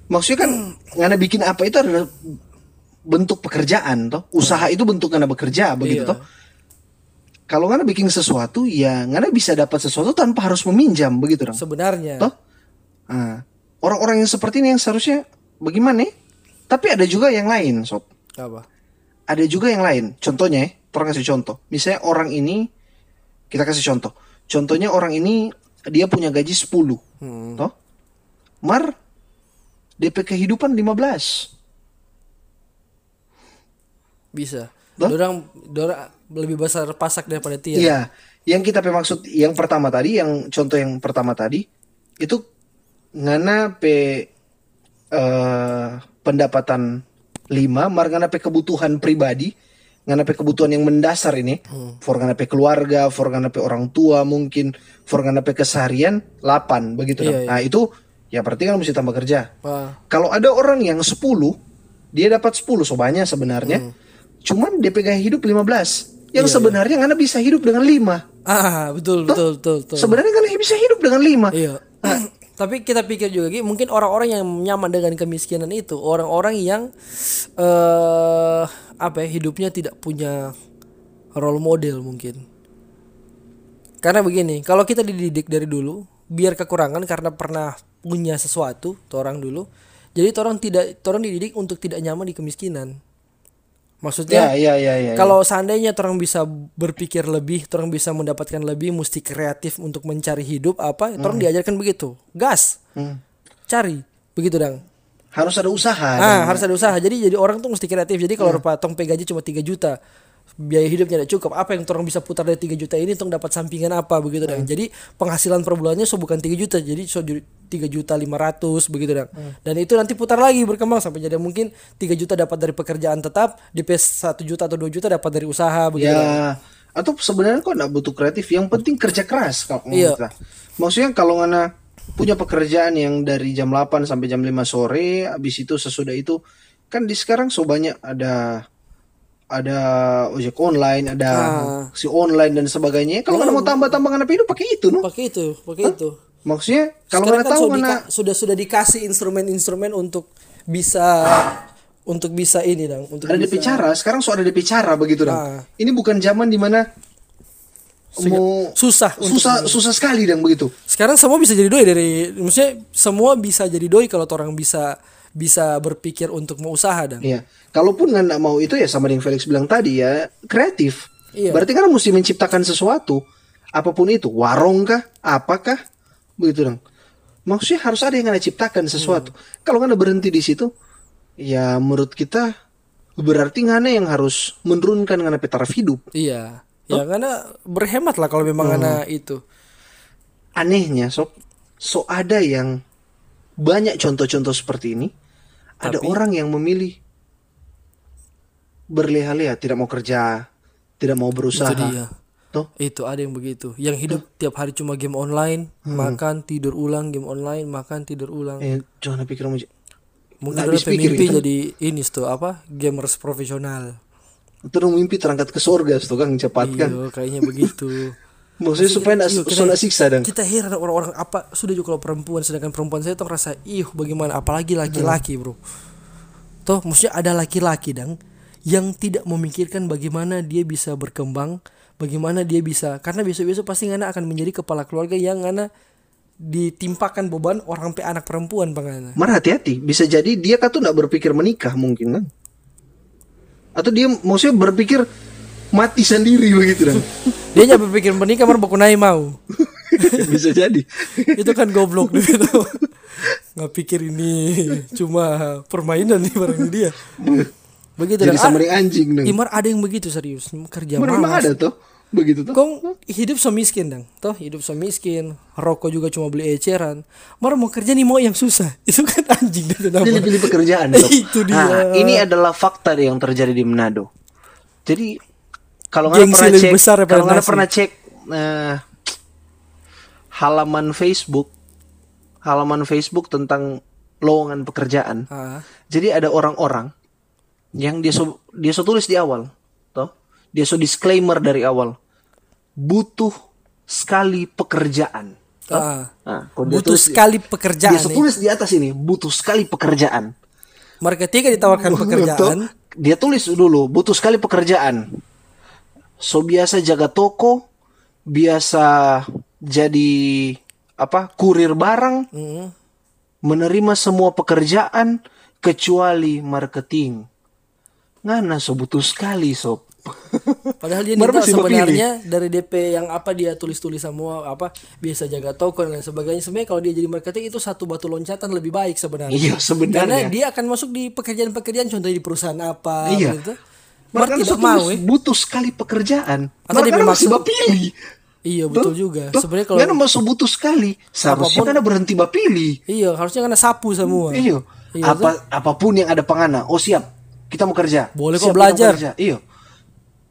Maksudnya kan nggak bikin apa itu adalah bentuk pekerjaan toh. Usaha itu bentuk nggak bekerja begitu Iya. toh. Kalau nggak bikin sesuatu ya nggak bisa dapat sesuatu tanpa harus meminjam begitu dong. sebenarnya Toh? Nah, orang-orang yang seperti ini yang seharusnya bagaimana? ya? Tapi ada juga yang lain, sob. apa Ada juga yang lain. Contohnya, ya, orang kasih contoh. Misalnya orang ini, kita kasih contoh. Contohnya orang ini dia punya gaji 10, Hmm. toh? Mar, DP kehidupan 15. bisa Toh? dorang dorang lebih besar pasak daripada tiang Iya, yang kita maksud yang pertama tadi, yang contoh yang pertama tadi itu ngana pe eh, pendapatan 5, mar ngana pe kebutuhan pribadi, ngana pe kebutuhan yang mendasar ini, for ngana pe keluarga, for ngana pe orang tua mungkin, for ngana pe keseharian 8 begitu. Iya, iya. Nah, itu ya berarti kan mesti tambah kerja. Wah, Kalau ada orang yang 10, dia dapat 10 sobannya sebenarnya. Cuman DP gaya hidup 15. Yang sebenarnya ngana bisa hidup dengan 5. ah betul betul betul, betul. Sebenarnya kan bisa hidup dengan 5. iya tapi kita pikir juga Ki, mungkin orang-orang yang nyaman dengan kemiskinan itu orang-orang yang eh apa ya hidupnya tidak punya role model mungkin. Karena begini kalau kita dididik dari dulu biar kekurangan karena pernah punya sesuatu orang dulu jadi orang tidak orang dididik untuk tidak nyaman di kemiskinan maksudnya Ya, ya, ya, ya. kalau seandainya orang bisa berpikir lebih, orang bisa mendapatkan lebih, mesti kreatif untuk mencari hidup apa? Orang diajarkan begitu, gas, Hmm. cari, begitu dong. harus ada usaha. Ah, harus ada usaha. Jadi jadi orang tuh mesti kreatif. Jadi kalau rupa tong pe gaji cuma 3 juta, biaya hidupnya tidak cukup. Apa yang orang bisa putar dari 3 juta ini tong dapat sampingan apa begitu dong. Jadi penghasilan per bulannya so bukan 3 juta, jadi so 3 juta 500 begitu dong. Dan itu nanti putar lagi berkembang sampai jadi mungkin 3 juta dapat dari pekerjaan tetap, DP 1 juta atau 2 juta dapat dari usaha begitu. dong. Ya, atau sebenarnya kok nggak butuh kreatif. Yang penting kerja keras kalau Iya. kita. Maksudnya kalau ngana punya pekerjaan yang dari jam 8 sampai jam 5 sore, habis itu sesudah itu kan di sekarang so banyak ada ada ojek online, ada Ah. si online dan sebagainya. Kalau ngana mau tambah-tambah ngana hidup pakai itu, no? Pakai itu, pakai itu. Maksudnya kalau kan tahu dika- sudah sudah dikasih instrumen-instrumen untuk bisa untuk bisa ini dong, untuk ada DP cara, sekarang so ada DP cara begitu dong. Ah. Ini bukan zaman di mana mau susah untuk susah susah sekali dong begitu. Sekarang semua bisa jadi doi dari maksudnya semua bisa jadi doi kalau orang bisa bisa berpikir untuk mau usaha dan Iya. Kalaupun nggak mau itu ya sama yang Felix bilang tadi ya kreatif. Iya. Berarti kan mesti menciptakan sesuatu. Apa pun itu, warung kah, apakah, begitu dong. Maksudnya harus ada yang anda ciptakan sesuatu. Kalau nggak berhenti di situ, ya menurut kita berarti ngana yang harus menurunkan ngana taraf hidup. iya. Ya karena berhemat lah kalau memang karena itu. Anehnya, so, so ada yang banyak contoh-contoh seperti ini. Ada orang yang memilih berleha-leha, tidak mau kerja, tidak mau berusaha. Itu dia. Toh? Itu ada yang begitu. Yang hidup tiap hari cuma game online, makan, tidur ulang, game online, makan, tidur ulang. Eh, jangan pikir Mungkin udah pikir mimpi itu. jadi ini tuh apa? Gamers profesional. terus mimpi terangkat ke surga tuh kan cepat kan. Iya, kayaknya begitu. Maksudnya supaya nggak Iya, so nggak siksa dan. kita heran orang-orang apa sudah juga kalau perempuan sedangkan perempuan saya tuh ngerasa ih bagaimana apalagi laki-laki bro toh maksudnya ada laki-laki dang yang tidak memikirkan bagaimana dia bisa berkembang bagaimana dia bisa karena besok-besok pasti ngana akan menjadi kepala keluarga yang ngana ditimpakan beban orang pe anak perempuan bang ngana Mar hati-hati, bisa jadi dia kan tuh nggak berpikir menikah mungkin kan? Atau dia maksudnya berpikir mati sendiri begitu dan. dia nggak berpikir menikah mar bakunai mau bisa jadi. itu kan goblok gitu nggak pikir ini cuma permainan nih barang dia begitu jadi dan sama ah, dengan anjing dong. Imar ada yang begitu serius kerja Mar, memang malas ada tuh begitu tuh. Kong hidup so miskin dong toh hidup so miskin rokok juga cuma beli eceran Mar mau kerja nih mau yang susah itu kan anjing itu nama Pilih-pilih pekerjaan. Itu dia. Nah, ini adalah fakta yang terjadi di Manado. Jadi kalau nggak pernah cek, besar kalau nggak pernah cek eh, halaman Facebook, halaman Facebook tentang lowongan pekerjaan. ah, Jadi ada orang-orang yang dia so, dia so tulis di awal, toh. Dia so disclaimer dari awal. Butuh sekali pekerjaan. toh. ah. Nah, butuh tulis- sekali pekerjaan Dia so tulis di atas ini, butuh sekali pekerjaan. Mar ketika ditawarkan pekerjaan Toh, dia tulis dulu, butuh sekali pekerjaan. So biasa jaga toko, biasa jadi apa? Kurir barang, mm, menerima semua pekerjaan kecuali marketing. Ngana so butuh sekali sob. Padahal dia minta sebenarnya dari DP yang apa dia tulis-tulis semua apa biasa jaga toko dan lain sebagainya. Sebenarnya kalau dia jadi marketing itu satu batu loncatan lebih baik sebenarnya. Iya, sebenarnya. Karena dia akan masuk di pekerjaan-pekerjaan contohnya di perusahaan apa Iya. gitu. Makanya tidak mau eh. butuh sekali pekerjaan. Atau bermaksud- masih bapilih. Iya betul juga. Sebenarnya kalau Karena masuk butuh sekali. Seharusnya kan berhenti bapilih. iya harusnya karena sapu semua. Iya. Iya, Apa apa pun yang ada pengana. Oh siap. Kita mau kerja. Boleh Siap, kok belajar. Iya.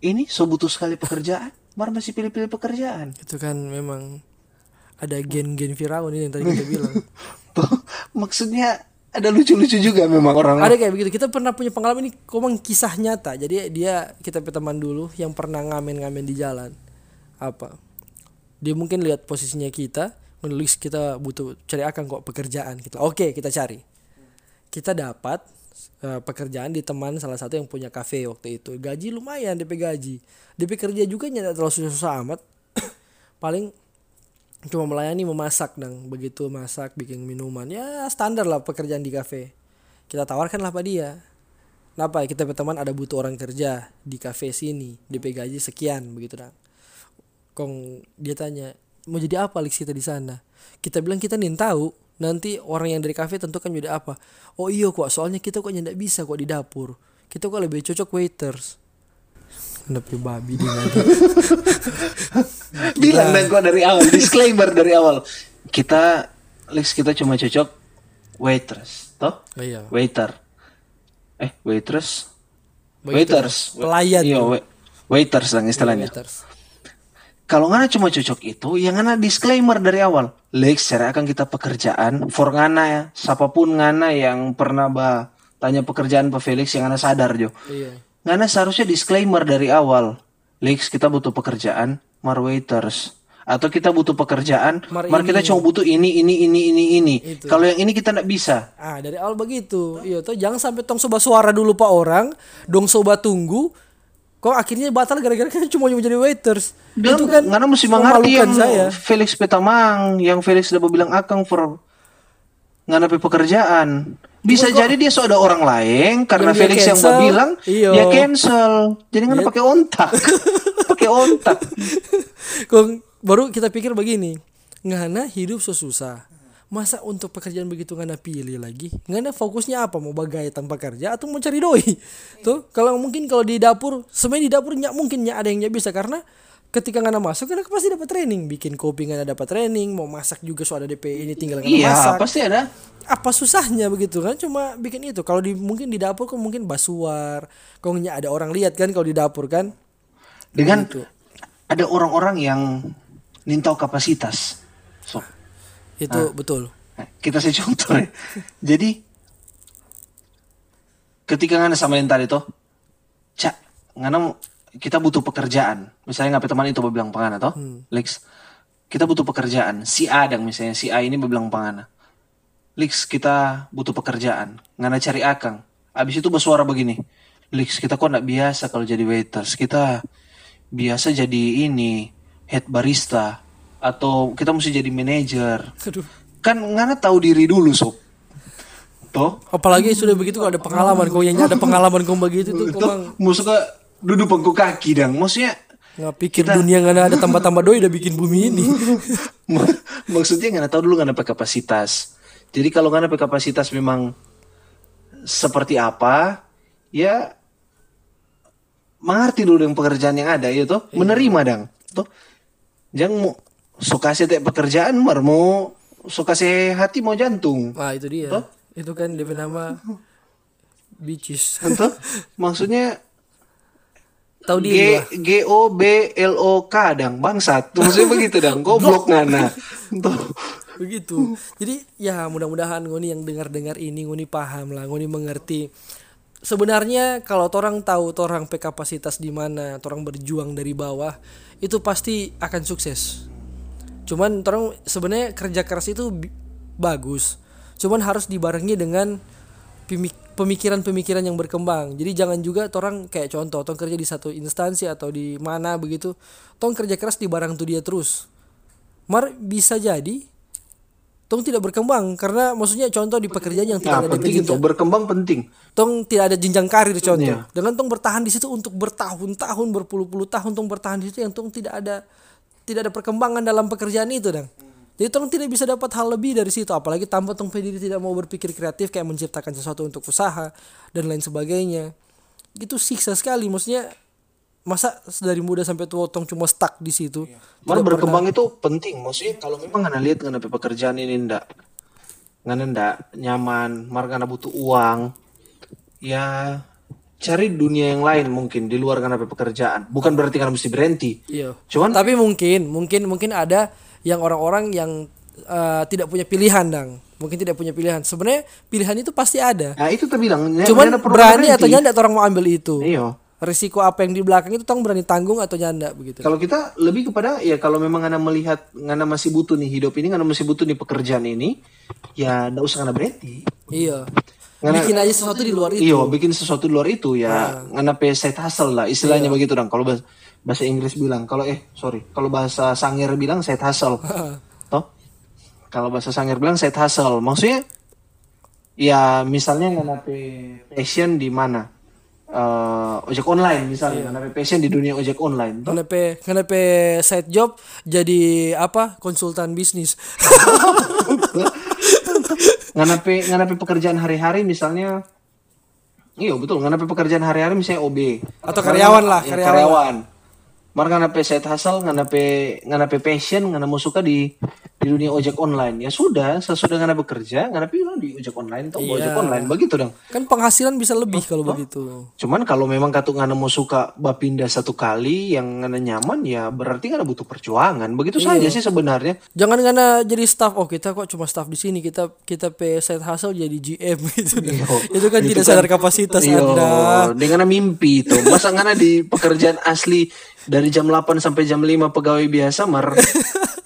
Ini so butuh sekali pekerjaan. Mar masih pilih-pilih pekerjaan. Itu kan memang ada gen-gen Firaun ini yang tadi kita bilang. Tuh, maksudnya ada lucu-lucu juga memang orang. ada kayak begitu. Kita pernah punya pengalaman ini komang kisah nyata. Jadi dia kita teman dulu yang pernah ngamen-ngamen di jalan. Apa? Dia mungkin lihat posisinya kita, menulis kita butuh cari akan kok pekerjaan kita. Oke, kita cari. Kita dapat eh, pekerjaan di teman salah satu yang punya kafe waktu itu. Gaji lumayan DP gaji. DP kerja juga tidak terlalu susah-susah amat. Paling cuma melayani memasak dong begitu masak bikin minuman. Ya standar lah pekerjaan di kafe. Kita tawarkan lah pada dia. Kenapa kita berteman ada butuh orang kerja di kafe sini. DP gaji sekian begitu dong kong dia tanya mau jadi apa Alex kita di sana? Kita bilang kita nih tahu. Nanti orang yang dari kafe tentu kan jadi apa. Oh iya kok. Soalnya kita kok tidak bisa kok di dapur. Kita kok lebih cocok waiters Kenapa babi nggak ada. Bilang dan kok dari awal. Disclaimer dari awal. Kita, Lex kita cuma cocok waitress. Toh? Oh iya. Waiter. Eh, waitress? Waiters. Waiters. Pelayan. Iya, wa- waiters lang istilahnya. Waiters. Kalau ngana cuma cocok itu, yang ngana disclaimer dari awal. Lex, cara akan kita pekerjaan. For ngana ya, siapa pun ngana yang pernah bah tanya pekerjaan Pak Felix yang ngana sadar jo. Iya. Ngana seharusnya disclaimer dari awal. Lex, kita butuh pekerjaan, mar waiters. Atau kita butuh pekerjaan, Mar mar, kita cuma butuh ini, ini, ini, ini, ini. Kalau yang ini kita nggak bisa. Ah dari awal begitu. Iya tuh jangan sampai tong soba suara dulu pak orang, dong soba tunggu. Kok akhirnya batal gara-gara kita cuma mau jadi waiters. Dan itu kan ngana mesti mengerti yang saya. Felix Petamang, yang Felix udah bilang akang for ngana pe pekerjaan. Bisa jadi dia so ada orang lain karena dia Felix yang cancel, bilang iya. dia cancel. Jadi ngana pakai ontak. pakai ontak. Kok baru kita pikir begini, ngana hidup susah. Masa untuk pekerjaan begitu ngana pilih lagi? Ngana fokusnya apa? Mau bagai tanpa kerja atau mau cari doi? Tuh, kalau mungkin kalau di dapur, sebenarnya di dapur nyak mungkin nyak ada yang nyak bisa karena ketika ngana masuk ngana pasti dapat training, bikin kopi ngana dapat training, mau masak juga so ada DP ini tinggal ngana Iya, masak. pasti ada. apa susahnya begitu kan cuma bikin itu kalau di mungkin di dapur kan mungkin basuar kok nyak ada orang lihat kan kalau di dapur kan Dengan Begitu. ada orang-orang yang nintau kapasitas. So, itu Ah. betul Nah, kita saya contoh ya. Jadi ketika ngana sama yang tadi tuh, cak, ngana mau- kita butuh pekerjaan. Misalnya ngapain teman itu bilang pangana toh, Lex. Kita butuh pekerjaan. Si A dang misalnya si A ini bilang pangana. Lex kita butuh pekerjaan. Ngana cari akang. Abis itu bersuara begini. Lex kita kok nggak biasa kalau jadi waiters. Kita biasa jadi ini head barista atau kita mesti jadi manajer. Aduh. Kan ngana tahu diri dulu sob. Toh Apalagi sudah begitu kalau ada pengalaman kau yang ada pengalaman kau begitu tuh kau Tuh, maksudnya duduk pangku kaki dang. Maksudnya nggak pikir dunia nggak ada tambah-tambah doi udah bikin bumi ini. mak- maksudnya nggak tahu dulu nggak ada kapasitas. Jadi kalau nggak ada kapasitas memang seperti apa, ya mengerti dulu dengan pekerjaan yang ada, ya toh menerima dang, toh jangan mau suka sih pekerjaan, mar mau suka sih hati mau jantung, Wah itu dia. Toh? Itu kan dia nama toh maksudnya Tahu lah. G O B L O K dang bangsat, maksudnya begitu dang, goblok ngana, begitu. Jadi ya mudah-mudahan ngoni yang dengar-dengar ini ngoni paham lah ngoni mengerti. Sebenarnya kalau orang tahu orang pe kapasitas di mana orang berjuang dari bawah itu pasti akan sukses. Cuman orang sebenarnya kerja keras itu bagus. Cuman harus dibarengi dengan pemik- pemikiran-pemikiran yang berkembang. Jadi jangan juga orang kayak contoh tong kerja di satu instansi atau di mana begitu tong kerja keras dibarang tuh dia terus. Mar bisa jadi tong tidak berkembang karena maksudnya contoh di pekerjaan yang tidak Nah, ada penting itu berkembang penting. tong tidak ada jenjang karir contoh. Iya. dengan tong bertahan di situ untuk bertahun-tahun berpuluh-puluh tahun tong bertahan di situ yang tong tidak ada tidak ada perkembangan dalam pekerjaan itu dong jadi tong tidak bisa dapat hal lebih dari situ apalagi tanpa tong diri tidak mau berpikir kreatif kayak menciptakan sesuatu untuk usaha dan lain sebagainya itu siksa sekali maksudnya masa dari muda sampai tua tong cuma stuck di situ Mar berkembang itu penting. Maksudnya kalau memang ngana lihat ngana pekerjaan ini ndak ngana ndak nyaman, mar ngana butuh uang, ya cari dunia yang lain mungkin di luar ngana pekerjaan. Bukan berarti ngana mesti berhenti. iya Cuman tapi mungkin mungkin mungkin ada yang orang-orang yang eh, tidak punya pilihan dang. Mungkin tidak punya pilihan. Sebenarnya pilihan itu pasti ada. Nah itu terbilang cuman perlu berani atau nyanda orang mau ambil itu. Iya. risiko apa yang di belakang itu tong berani tanggung atau nyanda begitu. Kalau kita lebih kepada ya kalau memang ngana melihat ngana masih butuh nih hidup ini, ngana masih butuh nih pekerjaan ini, ya ndak usah ngana berhenti. iya. Ngana- bikin aja sesuatu di luar itu. Iya, bikin sesuatu di luar itu ya. Ngana pe side hustle lah istilahnya begitu dong. Kalau bahasa Inggris bilang, kalau eh sorry, kalau bahasa Sangir bilang side hustle. Toh? Kalau bahasa Sangir bilang side hustle, maksudnya ya misalnya ngana pe passion di mana? Eh, ojek online misalnya, ngana pe passion di dunia ojek online. Toh? Kenapa kenapa side job jadi apa konsultan bisnis ngana pe ngana pe pekerjaan hari-hari misalnya Iya betul, ngana pe pekerjaan hari-hari misalnya OB Atau karyawan lah, Ya, karyawan. karyawan. Mar ngana pe side hustle, ngana pe ngana pe passion, ngana mau suka di di dunia ojek online. Ya sudah, sesudah ngana bekerja, ngana pe di ojek online atau ojek Iya. online begitu dong. kan penghasilan bisa lebih kalau begitu Cuman kalau memang katuk ngana mau suka bapindah satu kali yang ngana nyaman ya berarti ngana butuh perjuangan. Begitu Iya. saja sih sebenarnya. jangan karena jadi staff oh kita kok cuma staff di sini kita kita pay side hustle jadi GM gitu itu kan tidak sadar kapasitas Iyo, anda dengan mimpi itu. Masa ngana di pekerjaan asli dari jam 8 sampai jam 5 pegawai biasa mar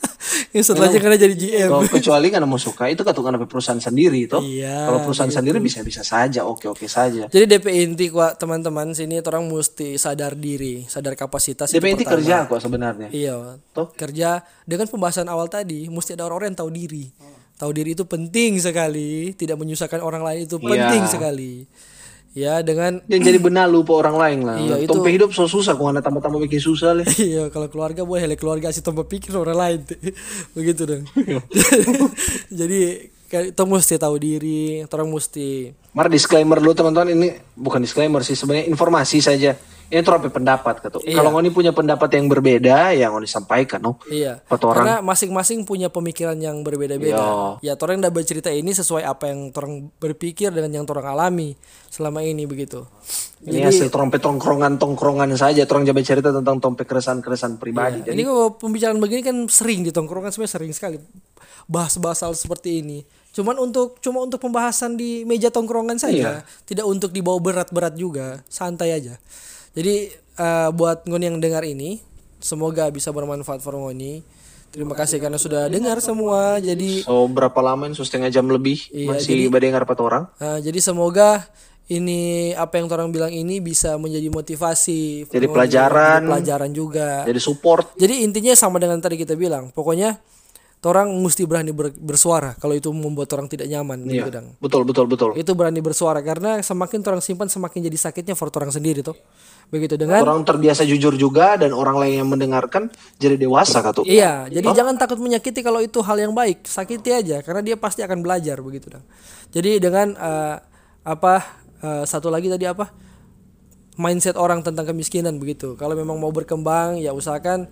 yang setelahnya karena jadi GM Kalau kecuali kan mau suka itu kan karena perusahaan sendiri toh. Iya, Kalau perusahaan sendiri bisa-bisa saja, oke-oke saja. jadi DP inti kok teman-teman sini orang mesti sadar diri sadar kapasitas itu DP inti pertama. kerja kok sebenarnya. Iya, Toh? kerja dengan pembahasan awal tadi mesti ada orang-orang yang tahu diri. Tahu diri itu penting sekali, tidak menyusahkan orang lain itu penting sekali. Ya, dengan Yang jadi benalu po orang lain lah. Iya, itu- Tompe hidup so susah, kok anda tambah-tambah bikin susah leh. iya kalau keluarga boleh hele keluarga sih tambah pikir orang lain. Begitu dong. Jadi kita mesti tahu diri, orang mesti Mar disclaimer dulu teman-teman ini bukan disclaimer sih sebenarnya informasi saja. Ini tuh apa pendapat kata. Iya. Kalau ngoni punya pendapat yang berbeda, ya ngoni sampaikan, no. Iya. Orang. Karena masing-masing punya pemikiran yang berbeda-beda. Ya, orang udah bercerita ini sesuai apa yang orang berpikir dengan yang orang alami selama ini begitu. Ini hasil trompet tongkrongan tongkrongan saja. Orang jabat cerita tentang tompe keresan-keresan pribadi. Jadi Ini kalau pembicaraan begini kan sering di tongkrongan sebenarnya sering sekali bahas-bahas hal seperti ini. Cuman untuk cuma untuk pembahasan di meja tongkrongan saja, tidak untuk dibawa berat-berat juga, santai aja. Jadi eh, buat Ngoni yang dengar ini, semoga bisa bermanfaat for Ngoni. Terima kasih karena sudah dengar semua. Jadi So berapa lama ini? So, setengah jam lebih Iya, masih badai ngarep orang. eh, jadi semoga ini apa yang orang bilang ini bisa menjadi motivasi, Jadi pelajaran. jadi pelajaran juga. Jadi support. Jadi intinya sama dengan tadi kita bilang, pokoknya orang mesti berani ber- bersuara kalau itu membuat orang tidak nyaman Iya. gitu, Dang. Betul betul betul. Itu berani bersuara karena semakin orang simpan semakin jadi sakitnya for orang sendiri tuh. Begitu dengan Orang terbiasa jujur juga dan orang lain yang mendengarkan jadi dewasa katu. Iya, jadi jangan takut menyakiti kalau itu hal yang baik, sakiti aja karena dia pasti akan belajar begitu Dang. Jadi dengan eh, apa eh, satu lagi tadi apa? mindset orang tentang kemiskinan begitu. Kalau memang mau berkembang ya usahakan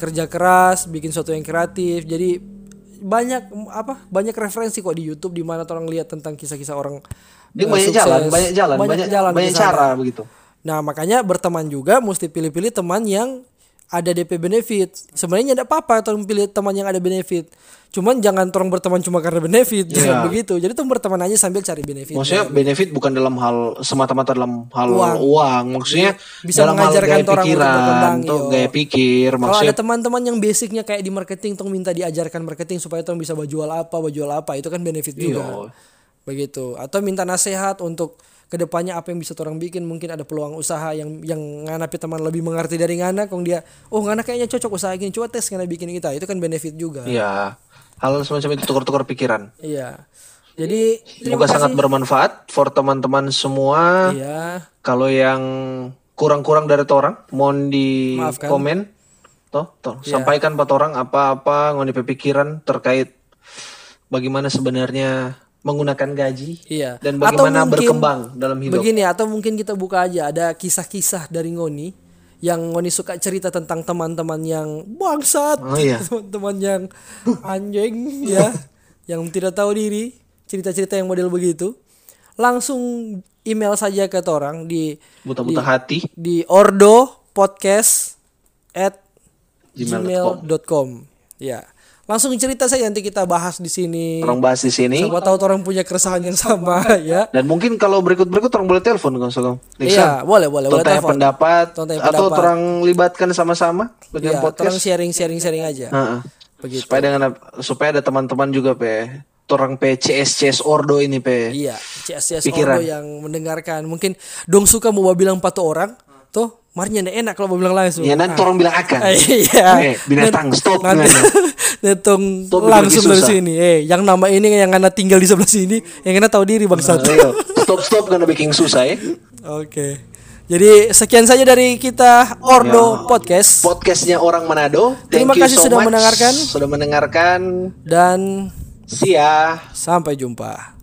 kerja keras, bikin sesuatu yang kreatif. Jadi banyak apa? Banyak referensi kok di YouTube di mana orang lihat tentang kisah-kisah orang Dia eh, banyak sukses. jalan, banyak jalan, banyak jalan banyak di sana. cara begitu. Nah, makanya berteman juga mesti pilih-pilih teman yang ada DP benefit. Sebenarnya tidak apa-apa orang pilih teman yang ada benefit. Cuman jangan orang berteman cuma karena benefit, jangan begitu. Jadi tuh berteman aja sambil cari benefit. Maksudnya benefit bukan dalam hal semata-mata dalam hal uang, maksudnya Bisa dalam hal mengajarkan gaya orang pikiran, berkembang, tuh iyo. gaya pikir, Kalau maksudnya ada teman-teman yang basicnya kayak di marketing, tong minta diajarkan marketing supaya tong bisa jual apa, jual apa, itu kan benefit juga. Iya. Begitu. Atau minta nasihat untuk ke depannya apa yang bisa orang bikin mungkin ada peluang usaha yang yang nganapi teman lebih mengerti dari ngana kong dia oh ngana kayaknya cocok usaha gini coba tes ngana bikin kita itu kan benefit juga ya hal semacam itu tukar-tukar pikiran. Iya. Jadi Semoga sangat bermanfaat for teman-teman semua. iya. Kalau yang kurang-kurang dari orang, mohon di Maafkan. komen. Toh, toh, sampaikan buat orang apa-apa ngoni pikiran terkait bagaimana sebenarnya menggunakan gaji Iya. dan Atau bagaimana mungkin berkembang dalam hidup. Begini atau mungkin kita buka aja ada kisah-kisah dari Ngoni yang Ngoni suka cerita tentang teman-teman yang bangsat, Oh, iya. teman-teman yang anjing ya, yang tidak tahu diri, cerita-cerita yang model begitu. Langsung email saja ke orang di Buta-buta hati. di ordo podcast at Gmail.com. gmail.com ya langsung cerita saja nanti kita bahas di sini Orang bahas di sini. siapa tahu orang punya keresahan yang sama ya Dan mungkin kalau berikut-berikut orang boleh telepon kan iya boleh boleh boleh Tanya telepon pendapat atau pendapat. orang libatkan sama-sama Iya, dengan orang podcast. sharing sharing sharing aja Heeh. begitu Supaya dengan supaya ada teman-teman juga pe orang pe CS CS Ordo ini pe. iya CS Pikiran. Ordo yang mendengarkan mungkin dong suka mau bilang patu orang tuh marinya ndak enak kalau mau bilang langsung Ya nanti orang bilang akan. iya Eh, binatang stop nanti. Netong langsung dari sini eh yang nama ini yang anak tinggal di sebelah sini yang anak tahu diri bangsa Ayo, stop stop karena bikin susah ya. Oke. Jadi sekian saja dari kita Ordo Podcast Podcastnya orang Manado. Thank Terima kasih so sudah much mendengarkan. Sudah mendengarkan. dan See ya. sampai jumpa.